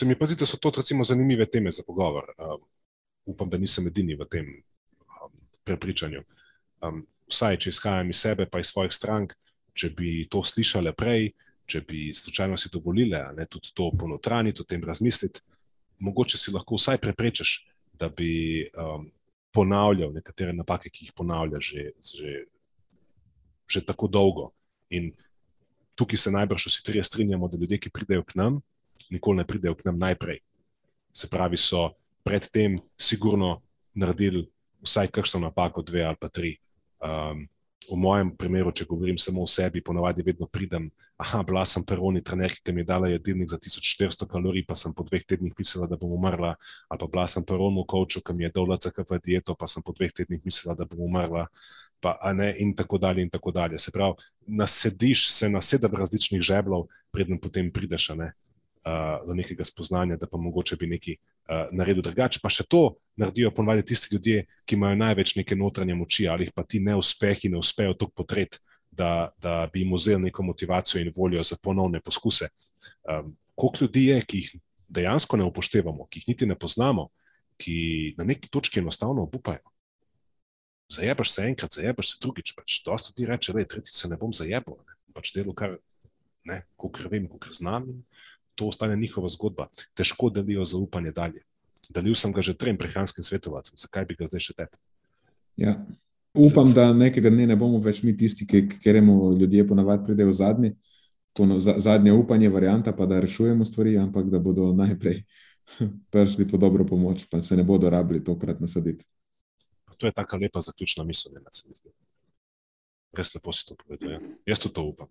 Se mi pa zdi, da so to recimo zanimive teme za pogovor. Um, upam, da nisem edini v tem um, prepričanju. Um, vsaj, če izhajam iz sebe, pa iz svojih strank, če bi to slišali prej, če bi slučajno si dovolili, a ne tudi to ponotraniti, o tem razmisliti, mogoče si lahko vsaj preprečiš, da bi um, ponavljal nekatere napake, ki jih ponavlja že, že, že tako dolgo. In tukaj se najbrž vsi trije strinjamo, da ljudje, ki pridejo k nam, nikoli ne pridejo k nam najprej. Se pravi, so predtem sigurno naredili vsaj kakšno napako, dve ali pa tri. Um, v mojem primeru, če govorim samo o sebi, ponavadi vedno pridem. Aha, bila sem perovni trener, ki mi je dala jedilnik za 1400 kalorij, pa sem po dveh tednih mislila, da bom umrla. Ali pa bila sem perovnemu koču, ki mi je dal LCKV dieto, pa sem po dveh tednih mislila, da bom umrla. Pa, ne, in tako dalje, in tako dalje. Se pravi, nasediš se na sedem različnih žeblov, preden potem prideš ne, uh, do nekega spoznanja, da pa mogoče bi nekaj uh, naredil drugače. Pa še to naredijo ponovadi tisti ljudje, ki imajo največ neke notranje moči, ali pa ti neuspehi ne uspejo tako potret, da, da bi jim vzeli neko motivacijo in voljo za ponovne poskuse. Um, koliko ljudi je, ki jih dejansko ne upoštevamo, ki jih niti ne poznamo, ki na neki točki enostavno obupajo. Zajebaš se enkrat, zajebaš se drugič. Pač dosta ti reče, da tretjič se ne bom zajebal. Ne. Pač delo, kar ne, kot vem, kot znam. To ostane njihova zgodba. Težko delijo zaupanje dalje. Delil sem ga že trem prehranskim svetovalcem, zakaj bi ga zdaj še tebi?
Ja. Upam, da nekega dne ne bomo več mi tisti, ki gremo ljudje ponavadi pridejo zadnji. To no, za, zadnje upanje, varianta pa da rešujemo stvari, ampak da bodo najprej prišli po dobro pomoč, pa se ne bodo rabili tokrat nasaditi.
To je tako lepa zaključna misel, ne se mi zdi. Res lepo si to povedal. Ja. Jaz to upam.